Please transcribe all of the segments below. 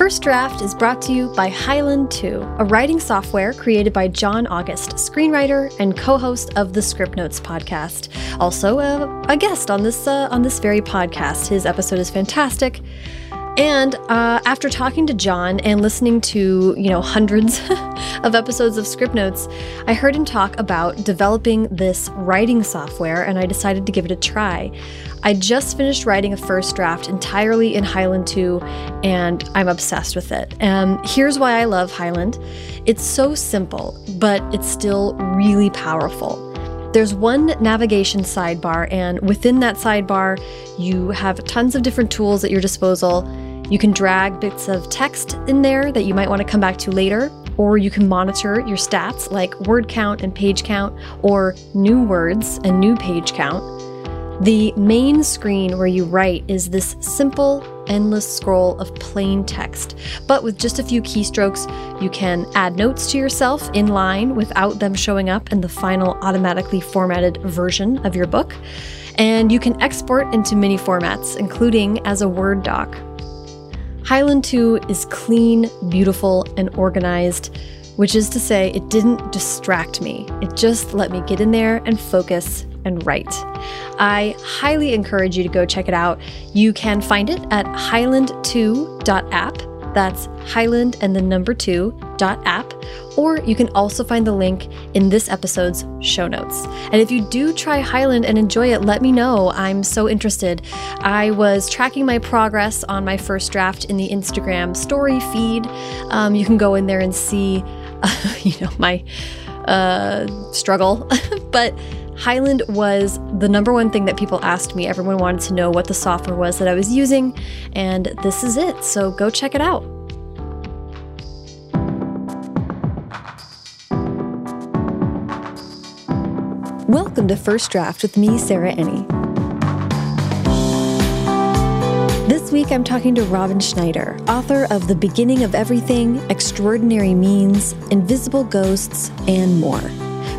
First Draft is brought to you by Highland 2, a writing software created by John August, screenwriter and co-host of the Scriptnotes podcast. Also, uh, a guest on this uh, on this very podcast. His episode is fantastic. And uh, after talking to John and listening to, you know, hundreds of episodes of Scriptnotes, I heard him talk about developing this writing software and I decided to give it a try. I just finished writing a first draft entirely in Highland 2 and I'm obsessed with it. And um, here's why I love Highland it's so simple, but it's still really powerful. There's one navigation sidebar, and within that sidebar, you have tons of different tools at your disposal you can drag bits of text in there that you might want to come back to later, or you can monitor your stats like word count and page count, or new words and new page count. The main screen where you write is this simple, endless scroll of plain text. But with just a few keystrokes, you can add notes to yourself in line without them showing up in the final automatically formatted version of your book. And you can export into many formats, including as a Word doc. Highland 2 is clean, beautiful, and organized, which is to say, it didn't distract me. It just let me get in there and focus and write. I highly encourage you to go check it out. You can find it at highland2.app that's Highland and the number two dot app, or you can also find the link in this episode's show notes. And if you do try Highland and enjoy it, let me know. I'm so interested. I was tracking my progress on my first draft in the Instagram story feed. Um, you can go in there and see, uh, you know, my uh, struggle, but Highland was the number one thing that people asked me. Everyone wanted to know what the software was that I was using, and this is it. So go check it out. Welcome to First Draft with me, Sarah Enni. This week I'm talking to Robyn Schneider, author of The Beginning of Everything, Extraordinary Means, Invisible Ghosts, and more.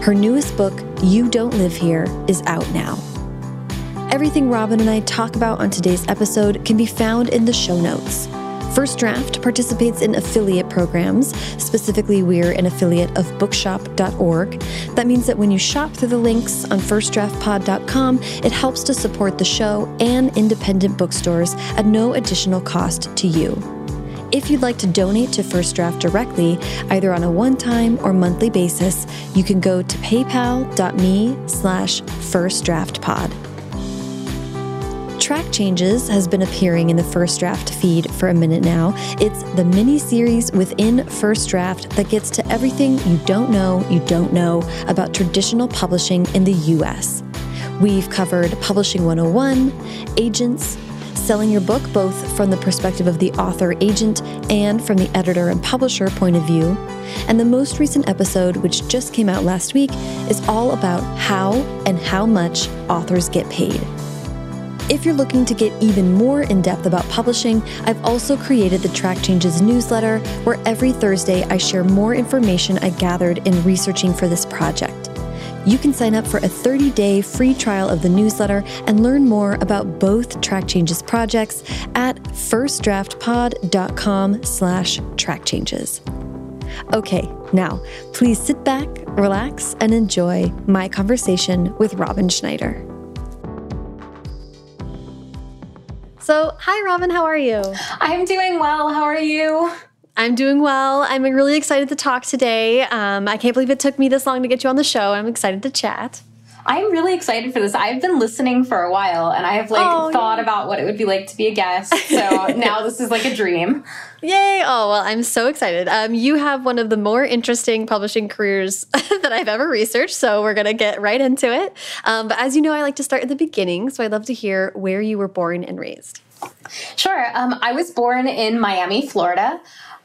Her newest book, You Don't Live Here, is out now. Everything Robyn and I talk about on today's episode can be found in the show notes. First Draft participates in affiliate programs. Specifically, we're an affiliate of bookshop.org. That means that when you shop through the links on firstdraftpod.com, it helps to support the show and independent bookstores at no additional cost to you. If you'd like to donate to First Draft directly, either on a one-time or monthly basis, you can go to paypal.me slash firstdraftpod. Track Changes has been appearing in the First Draft feed for a minute now. It's the mini series within First Draft that gets to everything you don't know you don't know about traditional publishing in the US. We've covered Publishing 101, agents, selling your book both from the perspective of the author agent and from the editor and publisher point of view. And the most recent episode, which just came out last week, is all about how and how much authors get paid. If you're looking to get even more in depth about publishing, I've also created the Track Changes newsletter, where every Thursday I share more information I gathered in researching for this project. You can sign up for a 30-day free trial of the newsletter and learn more about both Track Changes projects at firstdraftpod.com slash trackchanges. Okay, now please sit back, relax, and enjoy my conversation with Robyn Schneider. So, hi, Robyn, how are you? I'm doing well. How are you? I'm doing well. I'm really excited to talk today. Um, I can't believe it took me this long to get you on the show. I'm excited to chat. I'm really excited for this. I've been listening for a while and I have like oh, thought yeah. about what it would be like to be a guest. So now this is like a dream. Yay. Oh, well, I'm so excited. Um, you have one of the more interesting publishing careers that I've ever researched. So we're going to get right into it. Um, but as you know, I like to start at the beginning. So I'd love to hear where you were born and raised. Sure. Um, I was born in Miami, Florida.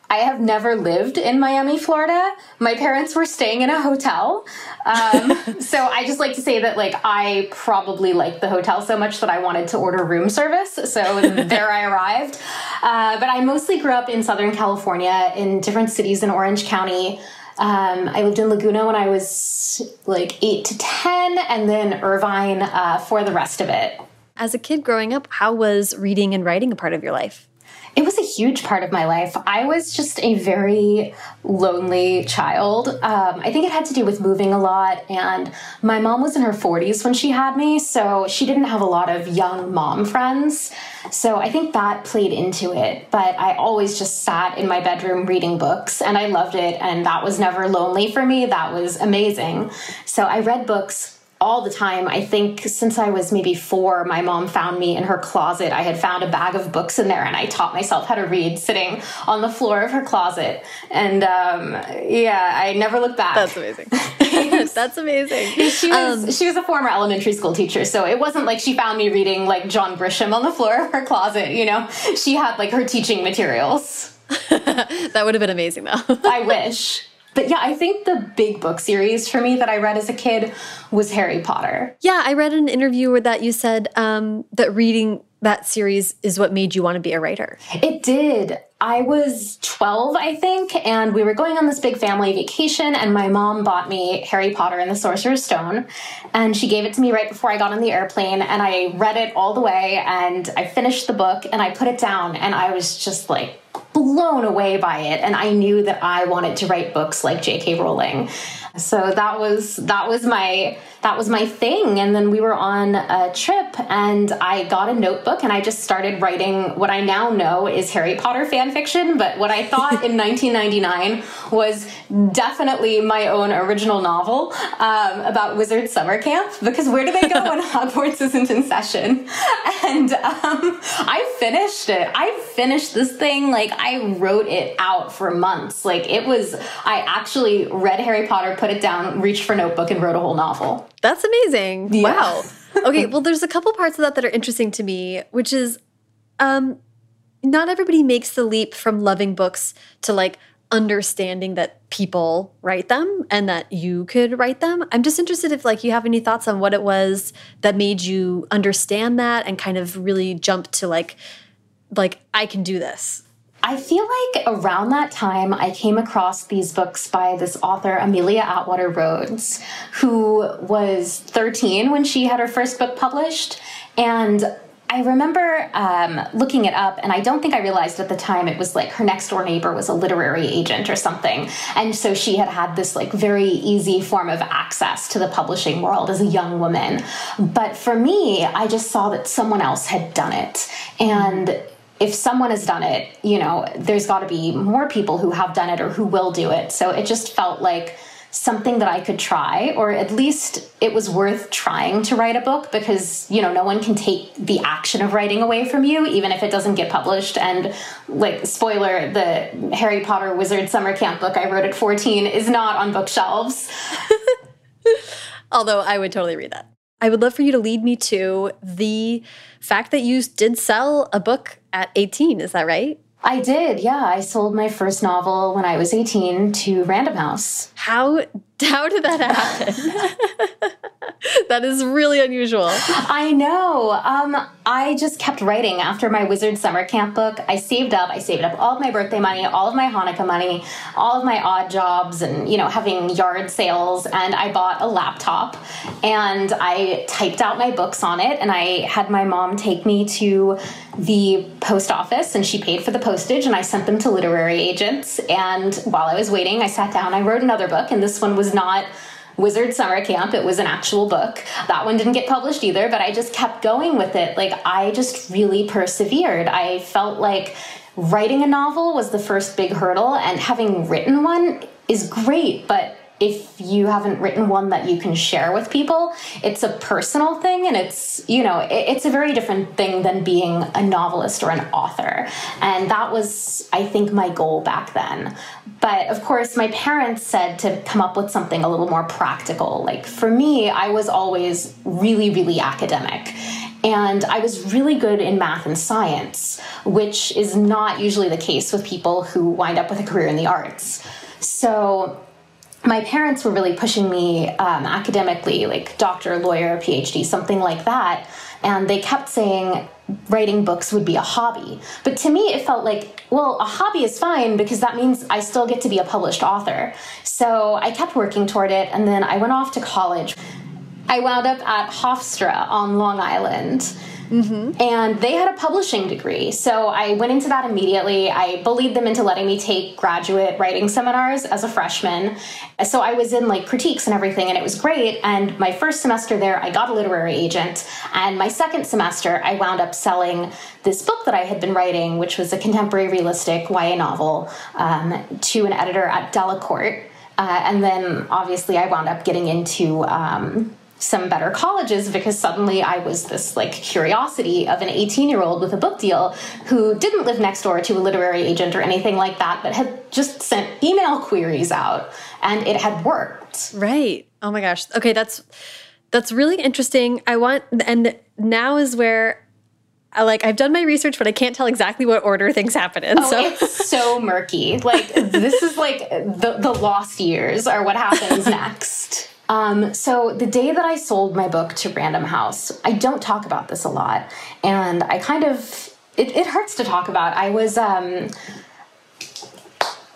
I have never lived in Miami, Florida. My parents were staying in a hotel. Um, so I just like to say that like I probably liked the hotel so much that I wanted to order room service. So there I arrived. Uh, but I mostly grew up in Southern California in different cities in Orange County. Um, I lived in Laguna when I was like 8 to 10 and then Irvine uh, for the rest of it. As a kid growing up, how was reading and writing a part of your life? It was a huge part of my life. I was just a very lonely child. Um, I think it had to do with moving a lot, and my mom was in her 40s when she had me, so she didn't have a lot of young mom friends. So I think that played into it. But I always just sat in my bedroom reading books, and I loved it, and that was never lonely for me. That was amazing. So I read books all the time. I think since I was maybe four, my mom found me in her closet. I had found a bag of books in there, and I taught myself how to read sitting on the floor of her closet. And um, yeah, I never looked back. That's amazing. That's amazing. She was, um, she was a former elementary school teacher, so it wasn't like she found me reading like John Grisham on the floor of her closet. You know, she had like her teaching materials. that would have been amazing, though. I wish. But yeah, I think the big book series for me that I read as a kid was Harry Potter. Yeah, I read an interview where that you said um, that reading that series is what made you want to be a writer. It did. I was 12, I think, and we were going on this big family vacation, and my mom bought me Harry Potter and the Sorcerer's Stone, and she gave it to me right before I got on the airplane, and I read it all the way, and I finished the book, and I put it down, and I was just like, blown away by it and I knew that I wanted to write books like J.K. Rowling. So that was that was my that was my thing. And then we were on a trip and I got a notebook and I just started writing what I now know is Harry Potter fan fiction. But what I thought in 1999 was definitely my own original novel um, about wizard summer camp because where do they go when Hogwarts isn't in session? And um, I finished it. I finished this thing like I wrote it out for months. Like it was, I actually read Harry Potter, put it down, reached for notebook, and wrote a whole novel. That's amazing. Yeah. Wow. okay, well, there's a couple parts of that that are interesting to me, which is um, not everybody makes the leap from loving books to like understanding that people write them and that you could write them. I'm just interested if like you have any thoughts on what it was that made you understand that and kind of really jump to like like I can do this. I feel like around that time, I came across these books by this author, Amelia Atwater Rhodes, who was 13 when she had her first book published. And I remember um, looking it up, and I don't think I realized at the time it was like her next door neighbor was a literary agent or something. And so she had had this like very easy form of access to the publishing world as a young woman. But for me, I just saw that someone else had done it. And if someone has done it, you know, there's got to be more people who have done it or who will do it. So it just felt like something that I could try, or at least it was worth trying to write a book because, you know, no one can take the action of writing away from you, even if it doesn't get published. And, like, spoiler, the Harry Potter Wizard Summer Camp book I wrote at 14 is not on bookshelves. Although I would totally read that. I would love for you to lead me to the fact that you did sell a book at 18. Is that right? I did, yeah. I sold my first novel when I was 18 to Random House. How how did that happen? that is really unusual. I know. Um, I just kept writing after my Wizard Summer Camp book. I saved up. I saved up all of my birthday money, all of my Hanukkah money, all of my odd jobs, and you know having yard sales. And I bought a laptop, and I typed out my books on it. And I had my mom take me to the post office, and she paid for the postage. And I sent them to literary agents. And while I was waiting, I sat down. I wrote another book, and this one was was not Wizard Summer Camp. It was an actual book. That one didn't get published either, but I just kept going with it. Like, I just really persevered. I felt like writing a novel was the first big hurdle, and having written one is great, but if you haven't written one that you can share with people it's a personal thing and it's you know it, it's a very different thing than being a novelist or an author. And that was i think my goal back then. But of course my parents said to come up with something a little more practical. Like for me i was always really really academic. And I was really good in math and science, which is not usually the case with people who wind up with a career in the arts. So my parents were really pushing me um, academically, like doctor, lawyer, PhD, something like that. And they kept saying writing books would be a hobby. But to me, it felt like, well, a hobby is fine because that means I still get to be a published author. So I kept working toward it. And then I went off to college. I wound up at Hofstra on Long Island Mm-hmm. And they had a publishing degree. So I went into that immediately. I bullied them into letting me take graduate writing seminars as a freshman. So I was in like critiques and everything, and it was great. And my first semester there, I got a literary agent. And my second semester, I wound up selling this book that I had been writing, which was a contemporary realistic YA novel, um, to an editor at Delacorte. Uh, and then obviously I wound up getting into um, some better colleges because suddenly I was this like curiosity of an 18 year old with a book deal who didn't live next door to a literary agent or anything like that, but had just sent email queries out and it had worked. Right. Oh my gosh. Okay, that's that's really interesting. I want and now is where I like I've done my research, but I can't tell exactly what order things happen in. Oh, so it's so murky. Like this is like the the lost years are what happens next. Um, so the day that I sold my book to Random House, I don't talk about this a lot, and I kind of it, it hurts to talk about. I was um,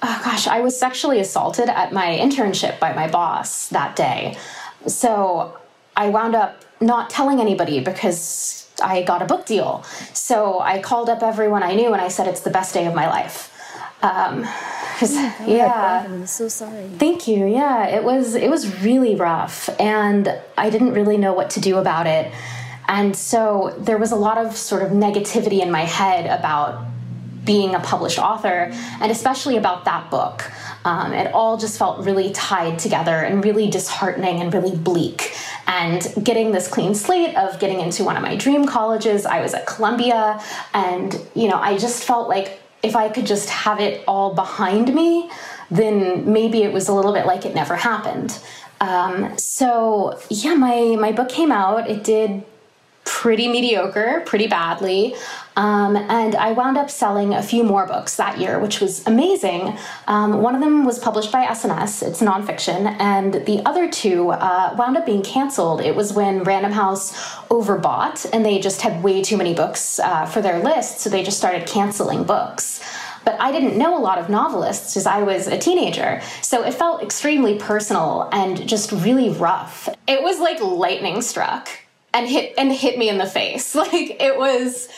oh gosh, I was sexually assaulted at my internship by my boss that day. So I wound up not telling anybody because I got a book deal. So I called up everyone I knew and I said it's the best day of my life. Um, oh yeah, I'm so sorry. Thank you. Yeah, it was it was really rough, and I didn't really know what to do about it. And so there was a lot of sort of negativity in my head about being a published author, and especially about that book. Um, it all just felt really tied together and really disheartening and really bleak. And getting this clean slate of getting into one of my dream colleges, I was at Columbia, and you know, I just felt like if I could just have it all behind me, then maybe it was a little bit like it never happened. Um, so yeah, my my book came out. It did pretty mediocre, pretty badly. Um, and I wound up selling a few more books that year, which was amazing. Um, one of them was published by S&S, it's nonfiction, and the other two uh, wound up being canceled. It was when Random House overbought and they just had way too many books uh, for their list, so they just started canceling books but I didn't know a lot of novelists as I was a teenager. So it felt extremely personal and just really rough. It was like lightning struck and hit and hit me in the face. Like it was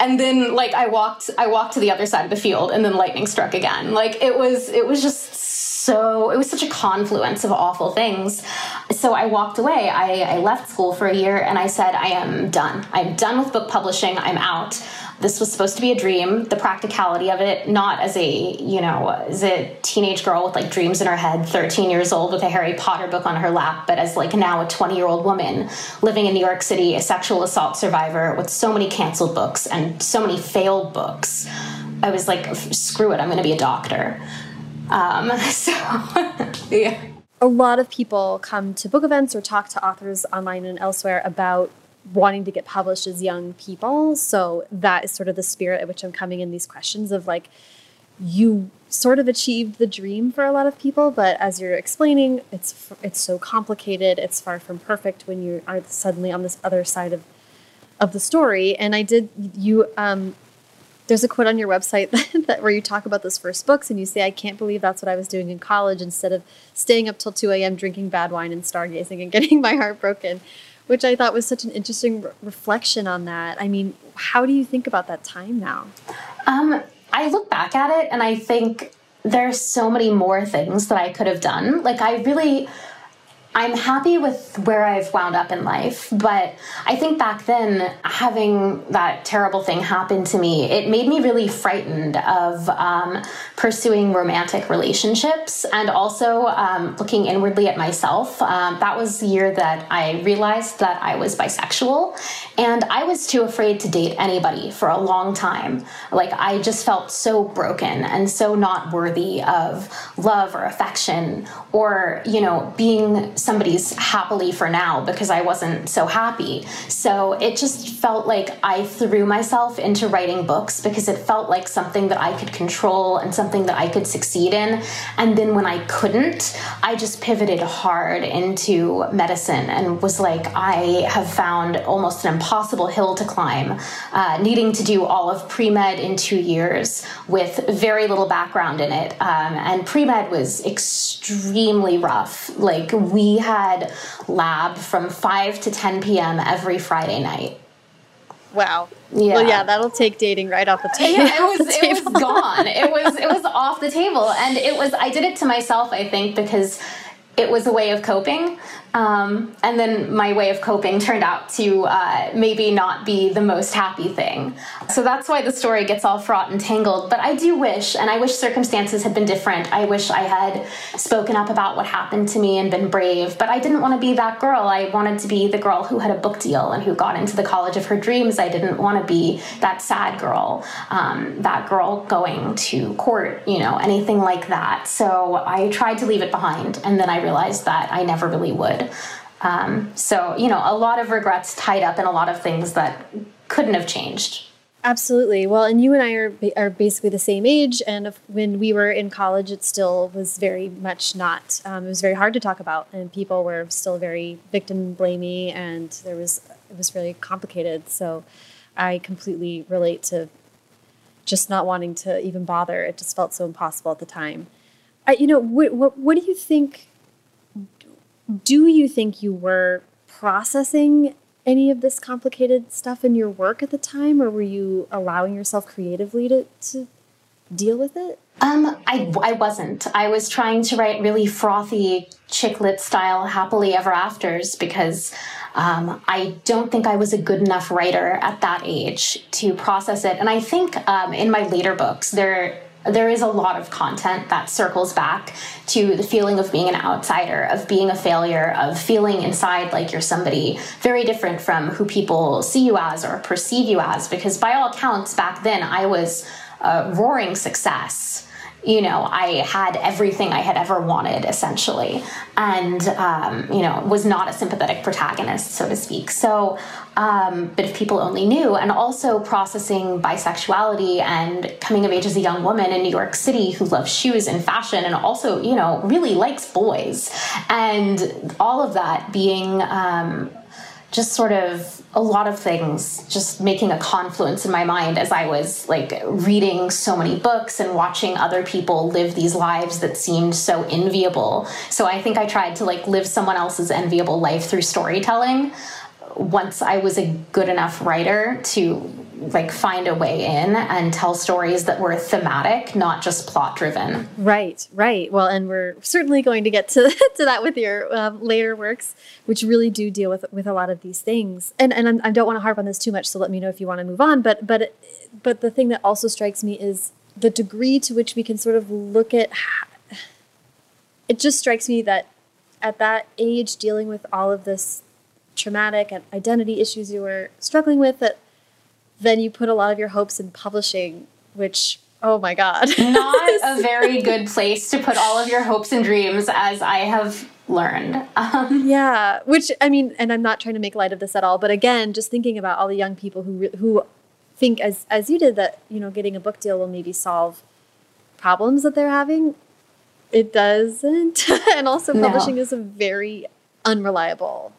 and then like I walked I walked to the other side of the field and then lightning struck again. Like it was it was just so it was such a confluence of awful things. So I walked away. I, I left school for a year and I said, I am done. I'm done with book publishing. I'm out this was supposed to be a dream. The practicality of it not as a you know as a teenage girl with like dreams in her head 13 years old with a harry potter book on her lap but as like now a 20 year old woman living in new york city a sexual assault survivor with so many canceled books and so many failed books i was like screw it i'm going to be a doctor. Um, so yeah. A lot of people come to book events or talk to authors online and elsewhere about wanting to get published as young people. So that is sort of the spirit at which I'm coming in these questions of like, you sort of achieved the dream for a lot of people, but as you're explaining, it's it's so complicated. It's far from perfect when you are suddenly on this other side of of the story. And I did you um, there's a quote on your website that, that, where you talk about those first books and you say, I can't believe that's what I was doing in college instead of staying up till 2 a.m. drinking bad wine and stargazing and getting my heart broken which I thought was such an interesting re reflection on that. I mean, how do you think about that time now? Um, I look back at it and I think there are so many more things that I could have done. Like, I really I'm happy with where I've wound up in life, but I think back then, having that terrible thing happen to me, it made me really frightened of um, pursuing romantic relationships and also um, looking inwardly at myself. Um, that was the year that I realized that I was bisexual, and I was too afraid to date anybody for a long time. Like, I just felt so broken and so not worthy of love or affection or, you know, being somebody's happily for now because I wasn't so happy. So it just felt like I threw myself into writing books because it felt like something that I could control and something that I could succeed in. And then when I couldn't, I just pivoted hard into medicine and was like, I have found almost an impossible hill to climb, uh, needing to do all of pre med in two years with very little background in it. Um, and pre med was extremely rough. Like, we had lab from 5 to 10 p.m. every Friday night. Wow. Yeah. Well, yeah, that'll take dating right off the table. Yeah, it was it was gone. It was it was off the table, and it was. I did it to myself, I think, because it was a way of coping. Um, and then my way of coping turned out to uh, maybe not be the most happy thing. So that's why the story gets all fraught and tangled. But I do wish, and I wish circumstances had been different. I wish I had spoken up about what happened to me and been brave. But I didn't want to be that girl. I wanted to be the girl who had a book deal and who got into the college of her dreams. I didn't want to be that sad girl, um, that girl going to court, you know, anything like that. So I tried to leave it behind. And then I realized that I never really would. Um, so, you know, a lot of regrets tied up in a lot of things that couldn't have changed. Absolutely. Well, and you and I are, are basically the same age. And if, when we were in college, it still was very much not. Um, it was very hard to talk about, and people were still very victim blamey, and there was it was really complicated. So, I completely relate to just not wanting to even bother. It just felt so impossible at the time. I, you know, what, what what do you think do you think you were processing any of this complicated stuff in your work at the time, or were you allowing yourself creatively to, to deal with it? Um, I, I wasn't. I was trying to write really frothy chick lit style happily ever afters because um, I don't think I was a good enough writer at that age to process it. And I think um, in my later books, there there is a lot of content that circles back to the feeling of being an outsider, of being a failure, of feeling inside like you're somebody very different from who people see you as or perceive you as. Because by all accounts, back then I was a roaring success you know, I had everything I had ever wanted, essentially, and, um, you know, was not a sympathetic protagonist, so to speak. So, um, but if people only knew, and also processing bisexuality and coming of age as a young woman in New York City who loves shoes and fashion and also, you know, really likes boys, and all of that being, um, just sort of a lot of things just making a confluence in my mind as I was like reading so many books and watching other people live these lives that seemed so enviable. So I think I tried to like live someone else's enviable life through storytelling once I was a good enough writer to like find a way in and tell stories that were thematic, not just plot driven. Right, right. Well, and we're certainly going to get to, to that with your um, later works, which really do deal with with a lot of these things. And and I don't want to harp on this too much, so let me know if you want to move on. But but but the thing that also strikes me is the degree to which we can sort of look at. It just strikes me that at that age, dealing with all of this traumatic and identity issues you were struggling with, that then you put a lot of your hopes in publishing, which oh my god, not a very good place to put all of your hopes and dreams, as I have learned. Um, yeah, which I mean, and I'm not trying to make light of this at all, but again, just thinking about all the young people who who think as as you did that you know getting a book deal will maybe solve problems that they're having. It doesn't, and also publishing no. is a very unreliable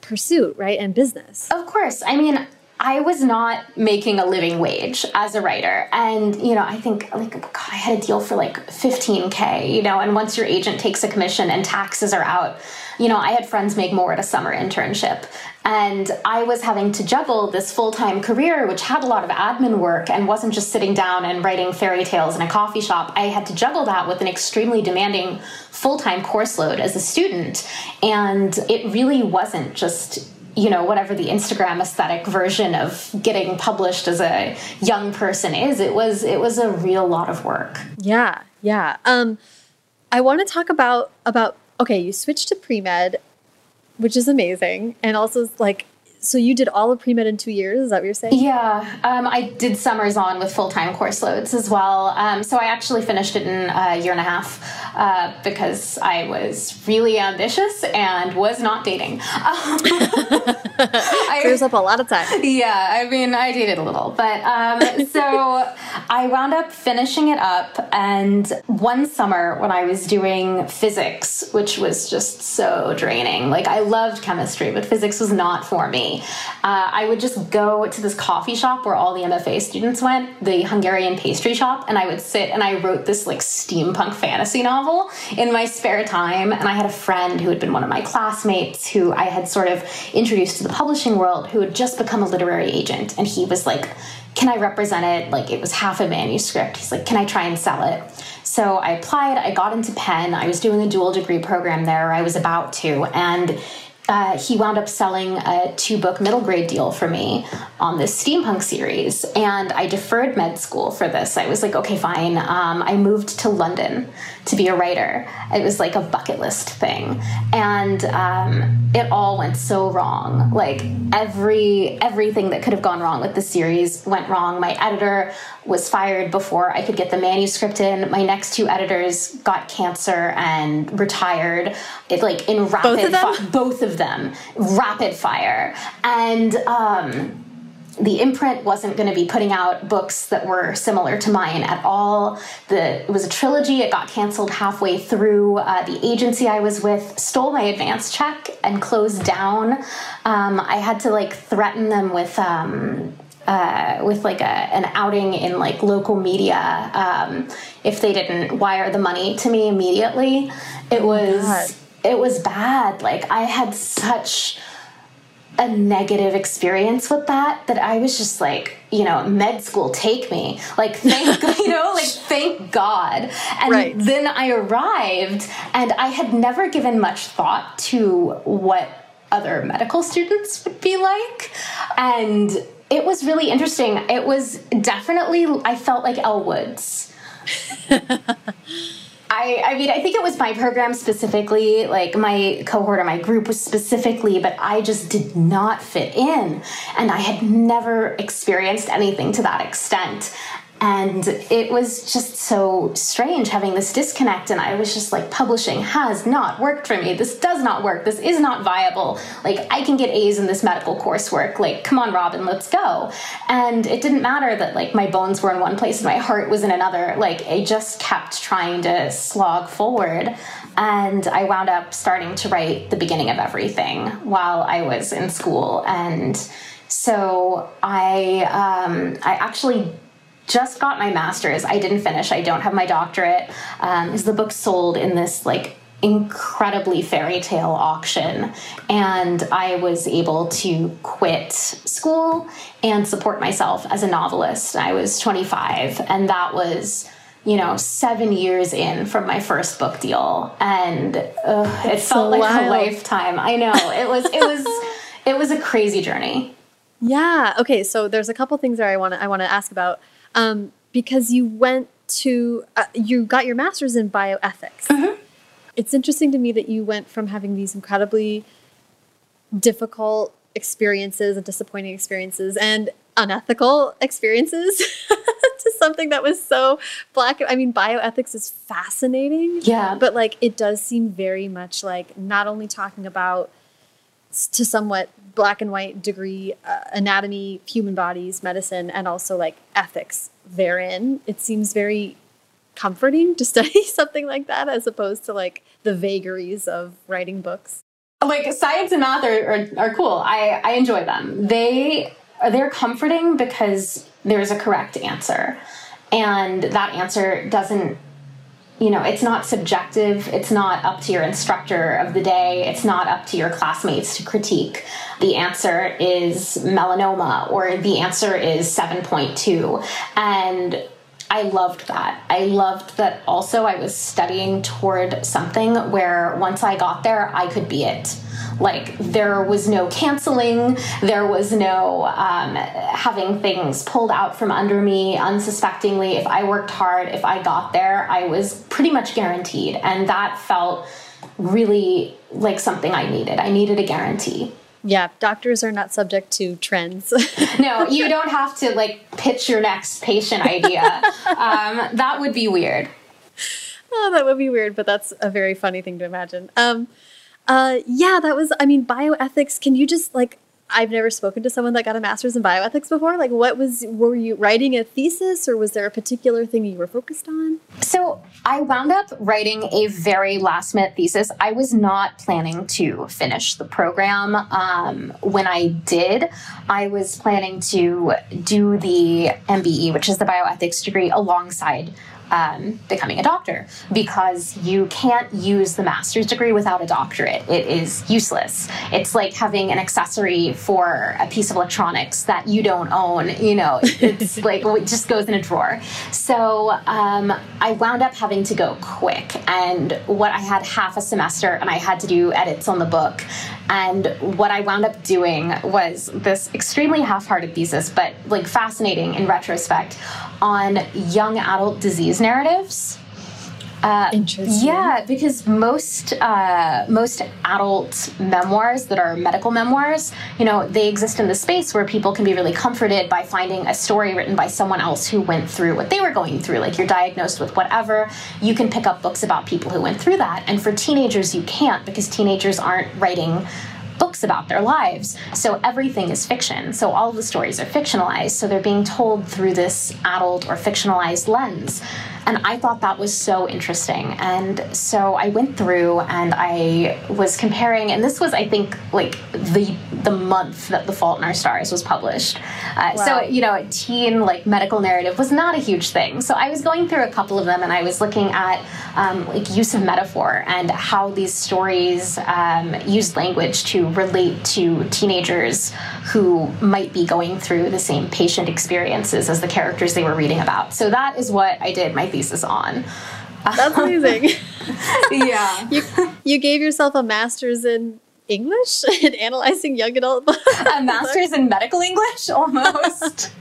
pursuit, right? And business. Of course. I mean, I was not making a living wage as a writer. And, you know, I think, like, God, I had a deal for like 15K, you know, and once your agent takes a commission and taxes are out, you know, I had friends make more at a summer internship. And I was having to juggle this full time career, which had a lot of admin work and wasn't just sitting down and writing fairy tales in a coffee shop. I had to juggle that with an extremely demanding full time course load as a student. And it really wasn't just you know whatever the instagram aesthetic version of getting published as a young person is it was it was a real lot of work. Yeah yeah. Um i want to talk about about okay you switched to pre-med which is amazing and also like so you did all of pre-med in two years is that what you're saying yeah um, i did summers on with full-time course loads as well um, so i actually finished it in a year and a half uh, because I was really ambitious and was not dating. I, Clears up a lot of time. Yeah, I mean, I dated a little, but um, so I wound up finishing it up. And one summer when I was doing physics, which was just so draining, like I loved chemistry, but physics was not for me Uh, I would just go to this coffee shop where all the MFA students went, the Hungarian pastry shop, and I would sit and I wrote this like steampunk fantasy novel in my spare time. And I had a friend who had been one of my classmates who I had sort of introduced to the publishing world who had just become a literary agent. And he was like, Can I represent it? Like it was half a manuscript. He's like, Can I try and sell it? So I applied, I got into Penn, I was doing a dual degree program there, I was about to, and uh, he wound up selling a two book middle grade deal for me on this steampunk series. And I deferred med school for this. I was like, okay, fine. Um, I moved to London to be a writer. It was like a bucket list thing. And um, it all went so wrong. Like every everything that could have gone wrong with the series went wrong. My editor was fired before I could get the manuscript in. My next two editors got cancer and retired. It like in rapid both of them, both of them rapid fire. And um the imprint wasn't going to be putting out books that were similar to mine at all. The, it was a trilogy. It got canceled halfway through. Uh, the agency I was with stole my advance check and closed down. Um, I had to like threaten them with. Um, uh, with like a, an outing in like local media um, if they didn't wire the money to me immediately it was it was bad like i had such a negative experience with that that I was just like, you know, med school, take me. Like, thank, you know, like, thank God. And right. then I arrived and I had never given much thought to what other medical students would be like. And it was really interesting. It was definitely, I felt like Elle Woods. I, I mean, I think it was my program specifically, like my cohort or my group was specifically, but I just did not fit in. And I had never experienced anything to that extent. And it was just so strange having this disconnect. And I was just like, publishing has not worked for me. This does not work. This is not viable. Like, I can get A's in this medical coursework. Like, come on, Robyn, let's go. And it didn't matter that like my bones were in one place and my heart was in another. Like, I just kept trying to slog forward. And I wound up starting to write the beginning of everything while I was in school. And so I, um, I actually just got my master's. I didn't finish. I don't have my doctorate. Um, is the book sold in this like incredibly fairy tale auction and i was able to quit school and support myself as a novelist i was 25 and that was you know seven years in from my first book deal and uh, it felt so like wild. a lifetime i know it was it was it was a crazy journey yeah okay so there's a couple things that i want to i want to ask about um, because you went to uh, you got your master's in bioethics. Mm -hmm. It's interesting to me that you went from having these incredibly difficult experiences and disappointing experiences and unethical experiences to something that was so black. I mean, bioethics is fascinating. Yeah. But like, it does seem very much like not only talking about to somewhat black and white degree uh, anatomy, human bodies, medicine, and also like ethics therein. It seems very comforting to study something like that as opposed to like the vagaries of writing books. Like science and math are, are, are cool. I, I enjoy them. They they're comforting because there's a correct answer. And that answer doesn't you know, it's not subjective. It's not up to your instructor of the day. It's not up to your classmates to critique. The answer is melanoma or the answer is 7.2. And I loved that. I loved that also I was studying toward something where once I got there, I could be it. Like there was no canceling, there was no um, having things pulled out from under me unsuspectingly. If I worked hard, if I got there, I was pretty much guaranteed. And that felt really like something I needed. I needed a guarantee. Yeah, doctors are not subject to trends. no, you don't have to like pitch your next patient idea. um, that would be weird. Oh, that would be weird, but that's a very funny thing to imagine. Um, uh, yeah, that was, I mean, bioethics, can you just like, I've never spoken to someone that got a master's in bioethics before. Like, what was, were you writing a thesis or was there a particular thing you were focused on? So, I wound up writing a very last minute thesis. I was not planning to finish the program. Um, when I did, I was planning to do the MBE, which is the bioethics degree, alongside um, becoming a doctor because you can't use the master's degree without a doctorate. It is useless. It's like having an accessory for a piece of electronics that you don't own. You know, it's like it just goes in a drawer. So um, I wound up having to go quick, and what I had half a semester, and I had to do edits on the book. And what I wound up doing was this extremely half hearted thesis, but like fascinating in retrospect, on young adult disease narratives. Uh, Interesting. Yeah, because most uh, most adult memoirs that are medical memoirs, you know, they exist in the space where people can be really comforted by finding a story written by someone else who went through what they were going through. Like you're diagnosed with whatever, you can pick up books about people who went through that. And for teenagers, you can't because teenagers aren't writing books about their lives. So everything is fiction. So all the stories are fictionalized. So they're being told through this adult or fictionalized lens. And I thought that was so interesting. And so I went through and I was comparing, and this was, I think, like the the month that The Fault in Our Stars was published. Uh, wow. So you know, a teen like medical narrative was not a huge thing. So I was going through a couple of them, and I was looking at um, like use of metaphor and how these stories um, use language to relate to teenagers who might be going through the same patient experiences as the characters they were reading about. So that is what I did my thesis on. That's amazing. yeah. You, you gave yourself a master's in English in analyzing young adult books. A master's in medical English, almost.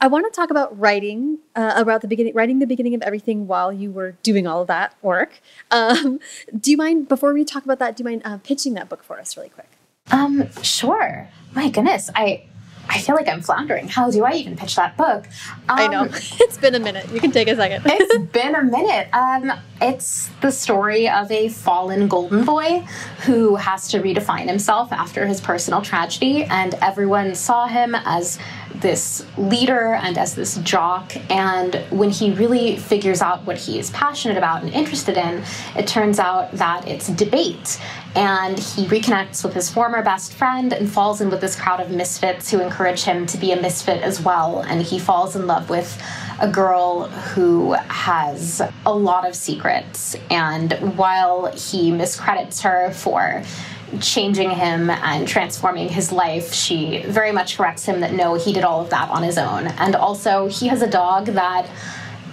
I want to talk about writing, uh, about the beginning, writing the beginning of everything while you were doing all of that work. Um, do you mind, before we talk about that, do you mind uh, pitching that book for us really quick? Um, sure. My goodness, I I feel like I'm floundering. How do I even pitch that book? Um, I know. Um, it's been a minute. You can take a second. it's been a minute. Um, it's the story of a fallen golden boy who has to redefine himself after his personal tragedy, and everyone saw him as this leader and as this jock. And when he really figures out what he is passionate about and interested in, it turns out that it's debate. And he reconnects with his former best friend and falls in with this crowd of misfits who encourage him to be a misfit as well. And he falls in love with a girl who has a lot of secrets. And while he miscredits her for changing him and transforming his life, she very much corrects him that no, he did all of that on his own. And also, he has a dog that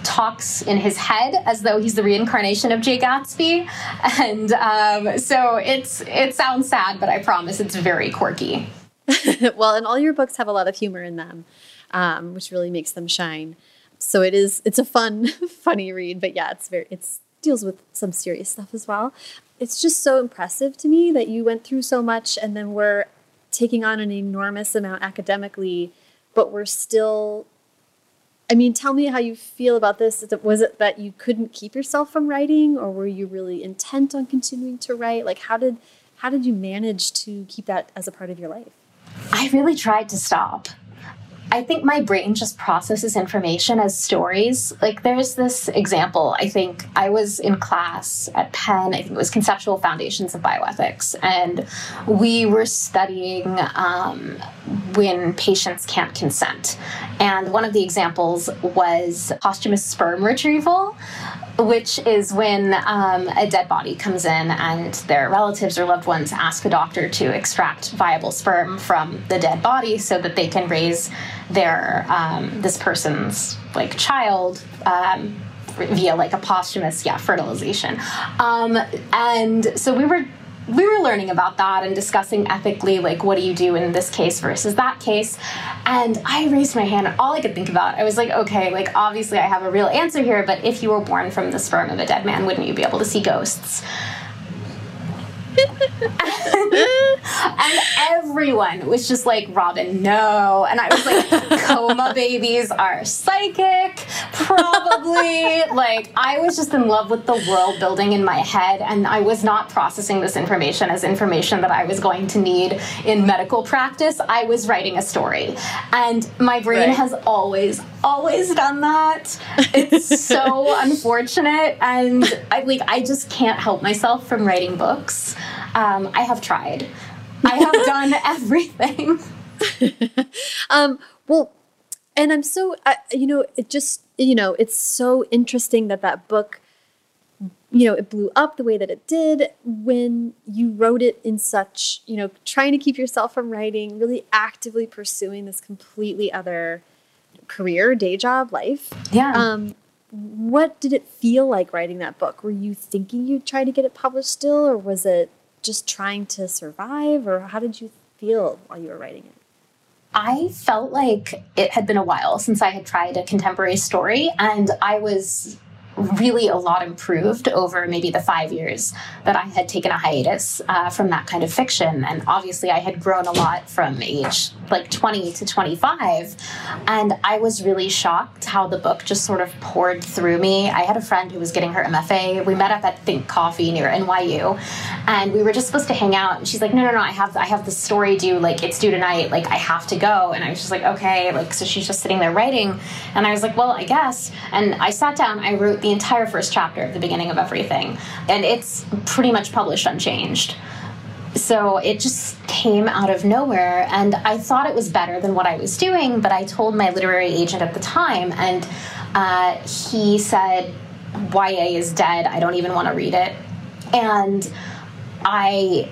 talks in his head as though he's the reincarnation of Jay Gatsby, and um, so it's it sounds sad, but I promise it's very quirky. well, and all your books have a lot of humor in them, um, which really makes them shine. So it is it's a fun, funny read, but yeah, it's very it's deals with some serious stuff as well it's just so impressive to me that you went through so much and then we're taking on an enormous amount academically, but we're still. I mean, tell me how you feel about this. Was it that you couldn't keep yourself from writing, or were you really intent on continuing to write? Like, how did how did you manage to keep that as a part of your life? I really tried to stop. I think my brain just processes information as stories. Like there's this example. I think I was in class at Penn. I think it was Conceptual Foundations of Bioethics, and we were studying um, when patients can't consent. And one of the examples was posthumous sperm retrieval which is when um, a dead body comes in and their relatives or loved ones ask a doctor to extract viable sperm from the dead body so that they can raise their um, this person's like child um, via like a posthumous yeah fertilization. Um, and so we were we were learning about that and discussing ethically, like, what do you do in this case versus that case? And I raised my hand, and all I could think about, I was like, okay, like, obviously I have a real answer here, but if you were born from the sperm of a dead man, wouldn't you be able to see ghosts? and everyone was just like, Robyn, no. And I was like, coma babies are psychic, probably. like, I was just in love with the world building in my head, and I was not processing this information as information that I was going to need in medical practice. I was writing a story. And my brain right. has always, always done that. It's so unfortunate. And I like I just can't help myself from writing books. Um, I have tried. I have done everything. um, well, and I'm so, uh, you know, it just, you know, it's so interesting that that book, you know, it blew up the way that it did when you wrote it in such, you know, trying to keep yourself from writing, really actively pursuing this completely other career, day job, life. Yeah. Um, what did it feel like writing that book? Were you thinking you'd try to get it published still, or was it just trying to survive, or how did you feel while you were writing it? I felt like it had been a while since I had tried a contemporary story, and I was really a lot improved over maybe the five years that I had taken a hiatus uh, from that kind of fiction. And obviously, I had grown a lot from age like 20 to 25. And I was really shocked how the book just sort of poured through me. I had a friend who was getting her MFA. We met up at Think Coffee near NYU, and we were just supposed to hang out. And she's like, "No, no, no! I have I have the story due. Like it's due tonight. Like I have to go." And I was just like, "Okay." Like so, she's just sitting there writing, and I was like, "Well, I guess." And I sat down. I wrote the entire first chapter of the beginning of everything, and it's pretty much published unchanged. So it just came out of nowhere, and I thought it was better than what I was doing. But I told my literary agent at the time, and uh, he said, "YA is dead. I don't even want to read it." And I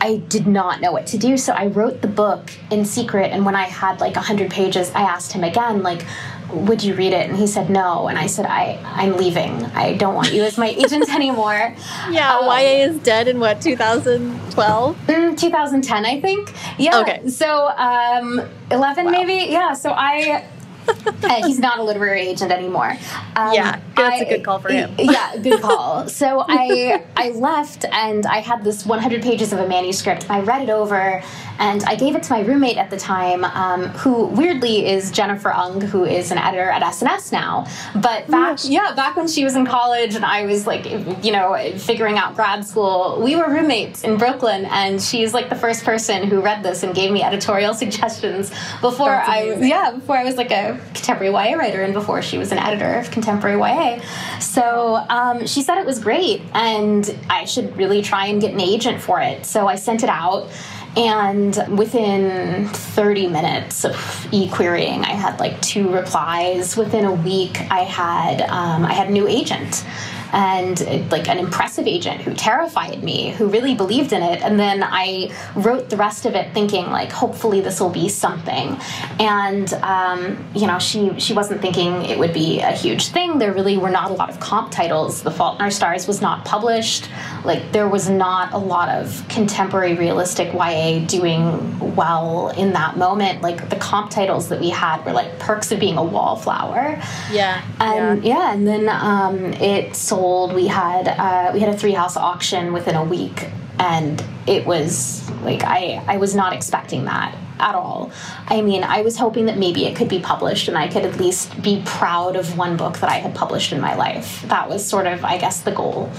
I did not know what to do. So I wrote the book in secret. And when I had like 100 pages, I asked him again, like, would you read it? And he said no. And I said, I, I'm leaving. I don't want you as my agent anymore. Yeah, um, YA is dead in what, 2012? Mm, 2010, I think. Yeah. Okay. So um, 11 wow. maybe? Yeah. So I uh, he's not a literary agent anymore. Um, yeah, that's I, a good call for him. yeah, good call. So I I left and I had this 100 pages of a manuscript. I read it over and I gave it to my roommate at the time, um, who weirdly is Jennifer Ung, who is an editor at S&S now. But back, yes. yeah, back when she was in college and I was like, you know, figuring out grad school, we were roommates in Brooklyn, and she's like the first person who read this and gave me editorial suggestions before I, yeah, before I was like a contemporary YA writer and before she was an editor of contemporary YA. So um, she said it was great and I should really try and get an agent for it. So I sent it out. And within 30 minutes of e-querying, I had like two replies. Within a week, I had um, I had a new agent and like an impressive agent who terrified me, who really believed in it. And then I wrote the rest of it thinking like, hopefully this will be something. And um, you know, she she wasn't thinking it would be a huge thing. There really were not a lot of comp titles. The Fault in Our Stars was not published. Like there was not a lot of contemporary realistic YA doing well in that moment. Like the comp titles that we had were like Perks of Being a Wallflower. Yeah. And yeah, yeah and then um, it sold sold. We had uh, we had a three house auction within a week, and it was like I I was not expecting that at all. I mean, I was hoping that maybe it could be published and I could at least be proud of one book that I had published in my life. That was sort of, I guess, the goal.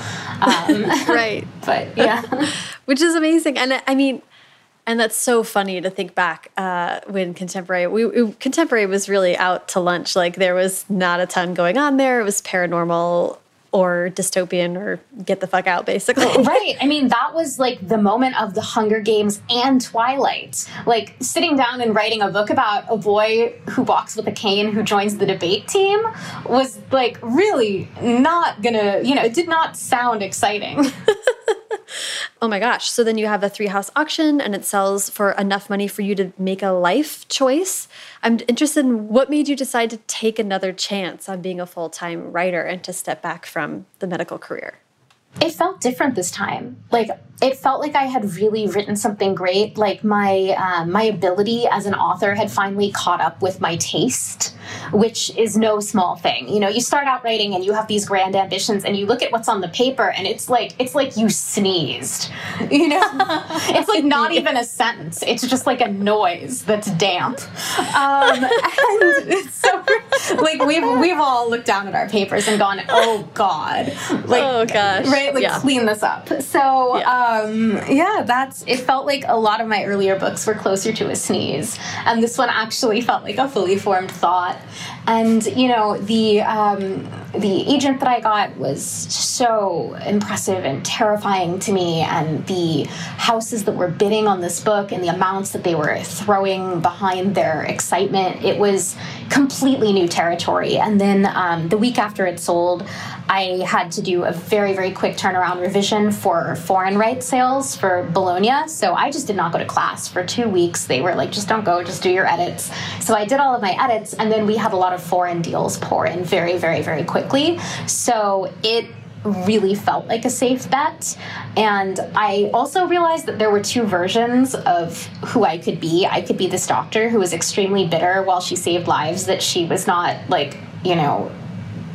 Um, right. but yeah. Which is amazing. And I mean, and that's so funny to think back uh, when contemporary we, we, contemporary was really out to lunch like there was not a ton going on there it was paranormal or dystopian or get the fuck out basically. Right. I mean that was like the moment of the hunger games and twilight. Like sitting down and writing a book about a boy who walks with a cane who joins the debate team was like really not gonna you know it did not sound exciting oh my gosh. So then you have a three house auction and it sells for enough money for you to make a life choice. I'm interested in what made you decide to take another chance on being a full time writer and to step back from the medical career? It felt different this time. Like, it felt like I had really written something great. Like my um, my ability as an author had finally caught up with my taste, which is no small thing. You know, you start out writing and you have these grand ambitions, and you look at what's on the paper, and it's like it's like you sneezed. You know, it's like not even a sentence. It's just like a noise that's damp. Um, and so, like we've we've all looked down at our papers and gone, oh god, like oh gosh, right, like yeah. clean this up. So. Yeah. Um, yeah, that's it felt like a lot of my earlier books were closer to a sneeze. And this one actually felt like a fully formed thought. And, you know, the um, the agent that I got was so impressive and terrifying to me, and the houses that were bidding on this book and the amounts that they were throwing behind their excitement, it was completely new territory. And then um, the week after it sold, I had to do a very, very quick turnaround revision for foreign rights sales for Bologna. So I just did not go to class for two weeks. They were like, just don't go, just do your edits. So I did all of my edits, and then we had a lot of foreign deals pour in very, very, very quickly. So it really felt like a safe bet. And I also realized that there were two versions of who I could be. I could be this doctor who was extremely bitter while she saved lives, that she was not like, you know,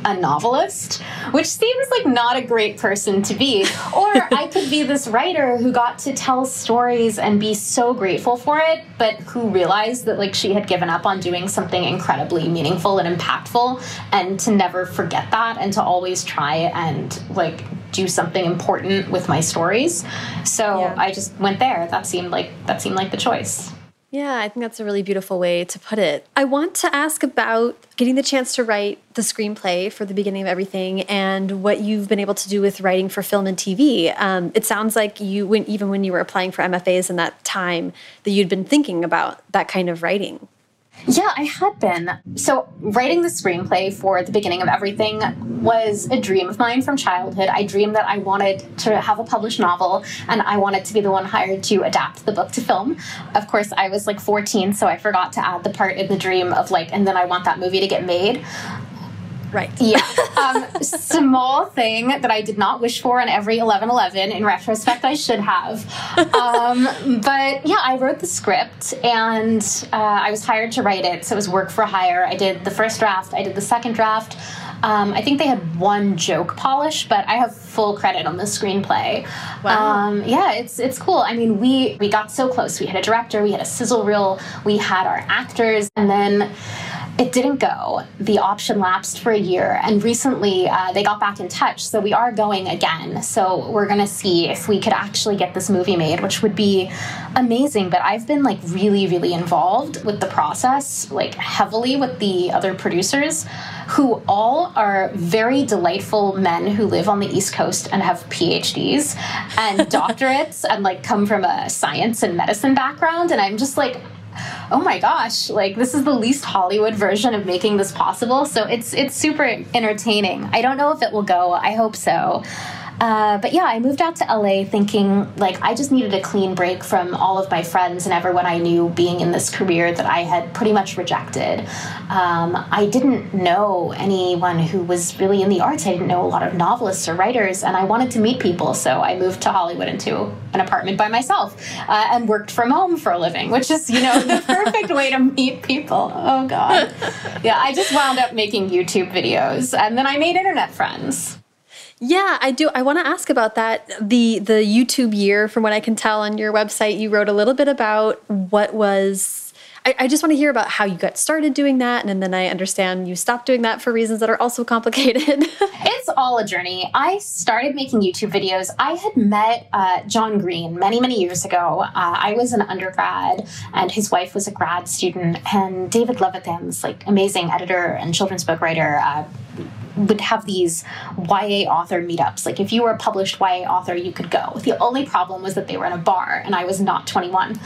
a novelist, which seems like not a great person to be. Or I could be this writer who got to tell stories and be so grateful for it, but who realized that like she had given up on doing something incredibly meaningful and impactful and to never forget that and to always try and like do something important with my stories. So yeah. I just went there. That seemed like that seemed like the choice. Yeah, I think that's a really beautiful way to put it. I want to ask about getting the chance to write the screenplay for the beginning of everything and what you've been able to do with writing for film and TV. Um, it sounds like you, when, even when you were applying for MFAs in that time, that you'd been thinking about that kind of writing. Yeah, I had been. So, writing the screenplay for the beginning of everything was a dream of mine from childhood. I dreamed that I wanted to have a published novel and I wanted to be the one hired to adapt the book to film. Of course, I was like 14, so I forgot to add the part in the dream of like, and then I want that movie to get made. Right. Yeah. Um, small thing that I did not wish for on every 1111. In retrospect, I should have. Um, but yeah, I wrote the script and uh, I was hired to write it. So it was work for hire. I did the first draft, I did the second draft. Um, I think they had one joke polish, but I have full credit on the screenplay. Wow. Um, yeah, it's it's cool. I mean, we we got so close. We had a director, we had a sizzle reel, we had our actors, and then it didn't go. The option lapsed for a year, and recently uh, they got back in touch. So we are going again. So we're gonna see if we could actually get this movie made, which would be amazing. But I've been like really, really involved with the process, like heavily with the other producers, who all are very delightful men who live on the East Coast and have PhDs and doctorates and like come from a science and medicine background. And I'm just like, oh my gosh, like this is the least Hollywood version of making this possible. So it's it's super entertaining. I don't know if it will go. I hope so. Uh, but yeah, I moved out to LA thinking like I just needed a clean break from all of my friends and everyone I knew being in this career that I had pretty much rejected. Um, I didn't know anyone who was really in the arts. I didn't know a lot of novelists or writers, and I wanted to meet people. So I moved to Hollywood into an apartment by myself uh, and worked from home for a living, which is, you know, the perfect way to meet people. Oh, God. Yeah, I just wound up making YouTube videos, and then I made internet friends. Yeah, I do. I want to ask about that. The the YouTube year, from what I can tell on your website, you wrote a little bit about what was. I, I just want to hear about how you got started doing that, and then I understand you stopped doing that for reasons that are also complicated. it's all a journey. I started making YouTube videos. I had met uh, John Green many, many years ago. Uh, I was an undergrad, and his wife was a grad student. And David Levithan's like amazing editor and children's book writer. Uh, would have these YA author meetups. Like if you were a published YA author, you could go. The only problem was that they were in a bar and I was not 21.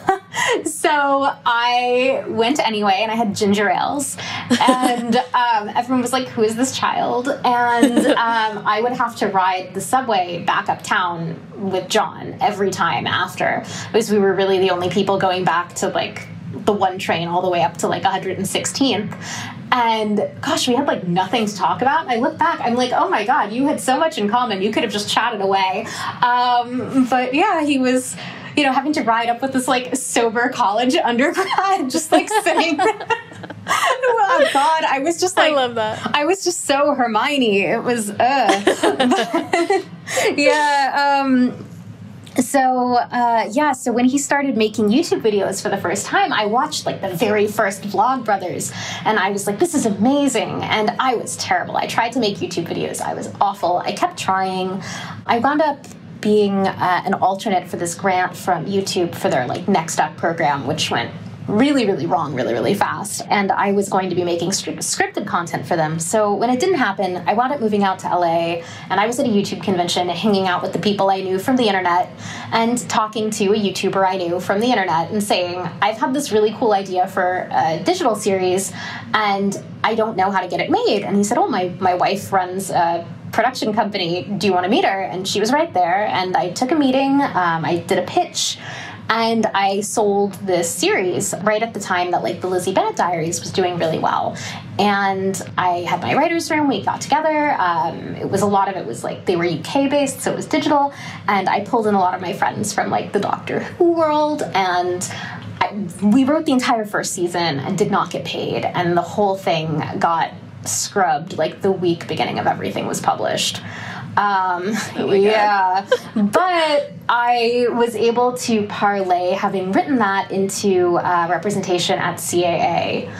so I went anyway and I had ginger ales. And um, everyone was like, who is this child? And um, I would have to ride the subway back uptown with John every time after because we were really the only people going back to like the one train all the way up to like 116th And gosh, we had like nothing to talk about. And I look back, I'm like, oh my God, you had so much in common. You could have just chatted away. Um, but yeah, he was, you know, having to ride up with this like sober college undergrad, just like sitting. oh God, I was just like, I love that. I was just so Hermione. It was, uh. yeah. Um, so uh, yeah so when he started making youtube videos for the first time i watched like the very first vlogbrothers and i was like this is amazing and i was terrible. I tried to make youtube videos. I was awful. I kept trying. I wound up being uh, an alternate for this grant from youtube for their like next up program which went really, really wrong really, really fast. And I was going to be making scripted content for them. So when it didn't happen, I wound up moving out to LA and I was at a YouTube convention hanging out with the people I knew from the internet and talking to a YouTuber I knew from the internet and saying, I've had this really cool idea for a digital series and I don't know how to get it made. And he said, Oh, my, my wife runs a production company. Do you want to meet her? And she was right there. And I took a meeting, um, I did a pitch and I sold this series right at the time that like the Lizzie Bennet Diaries was doing really well. And I had my writer's room, we got together. Um, it was a lot of it was like they were UK based, so it was digital. And I pulled in a lot of my friends from like the Doctor Who world and I, we wrote the entire first season and did not get paid. And the whole thing got scrubbed like the week beginning of everything was published. Um, oh yeah, but I was able to parlay having written that into uh, representation at CAA.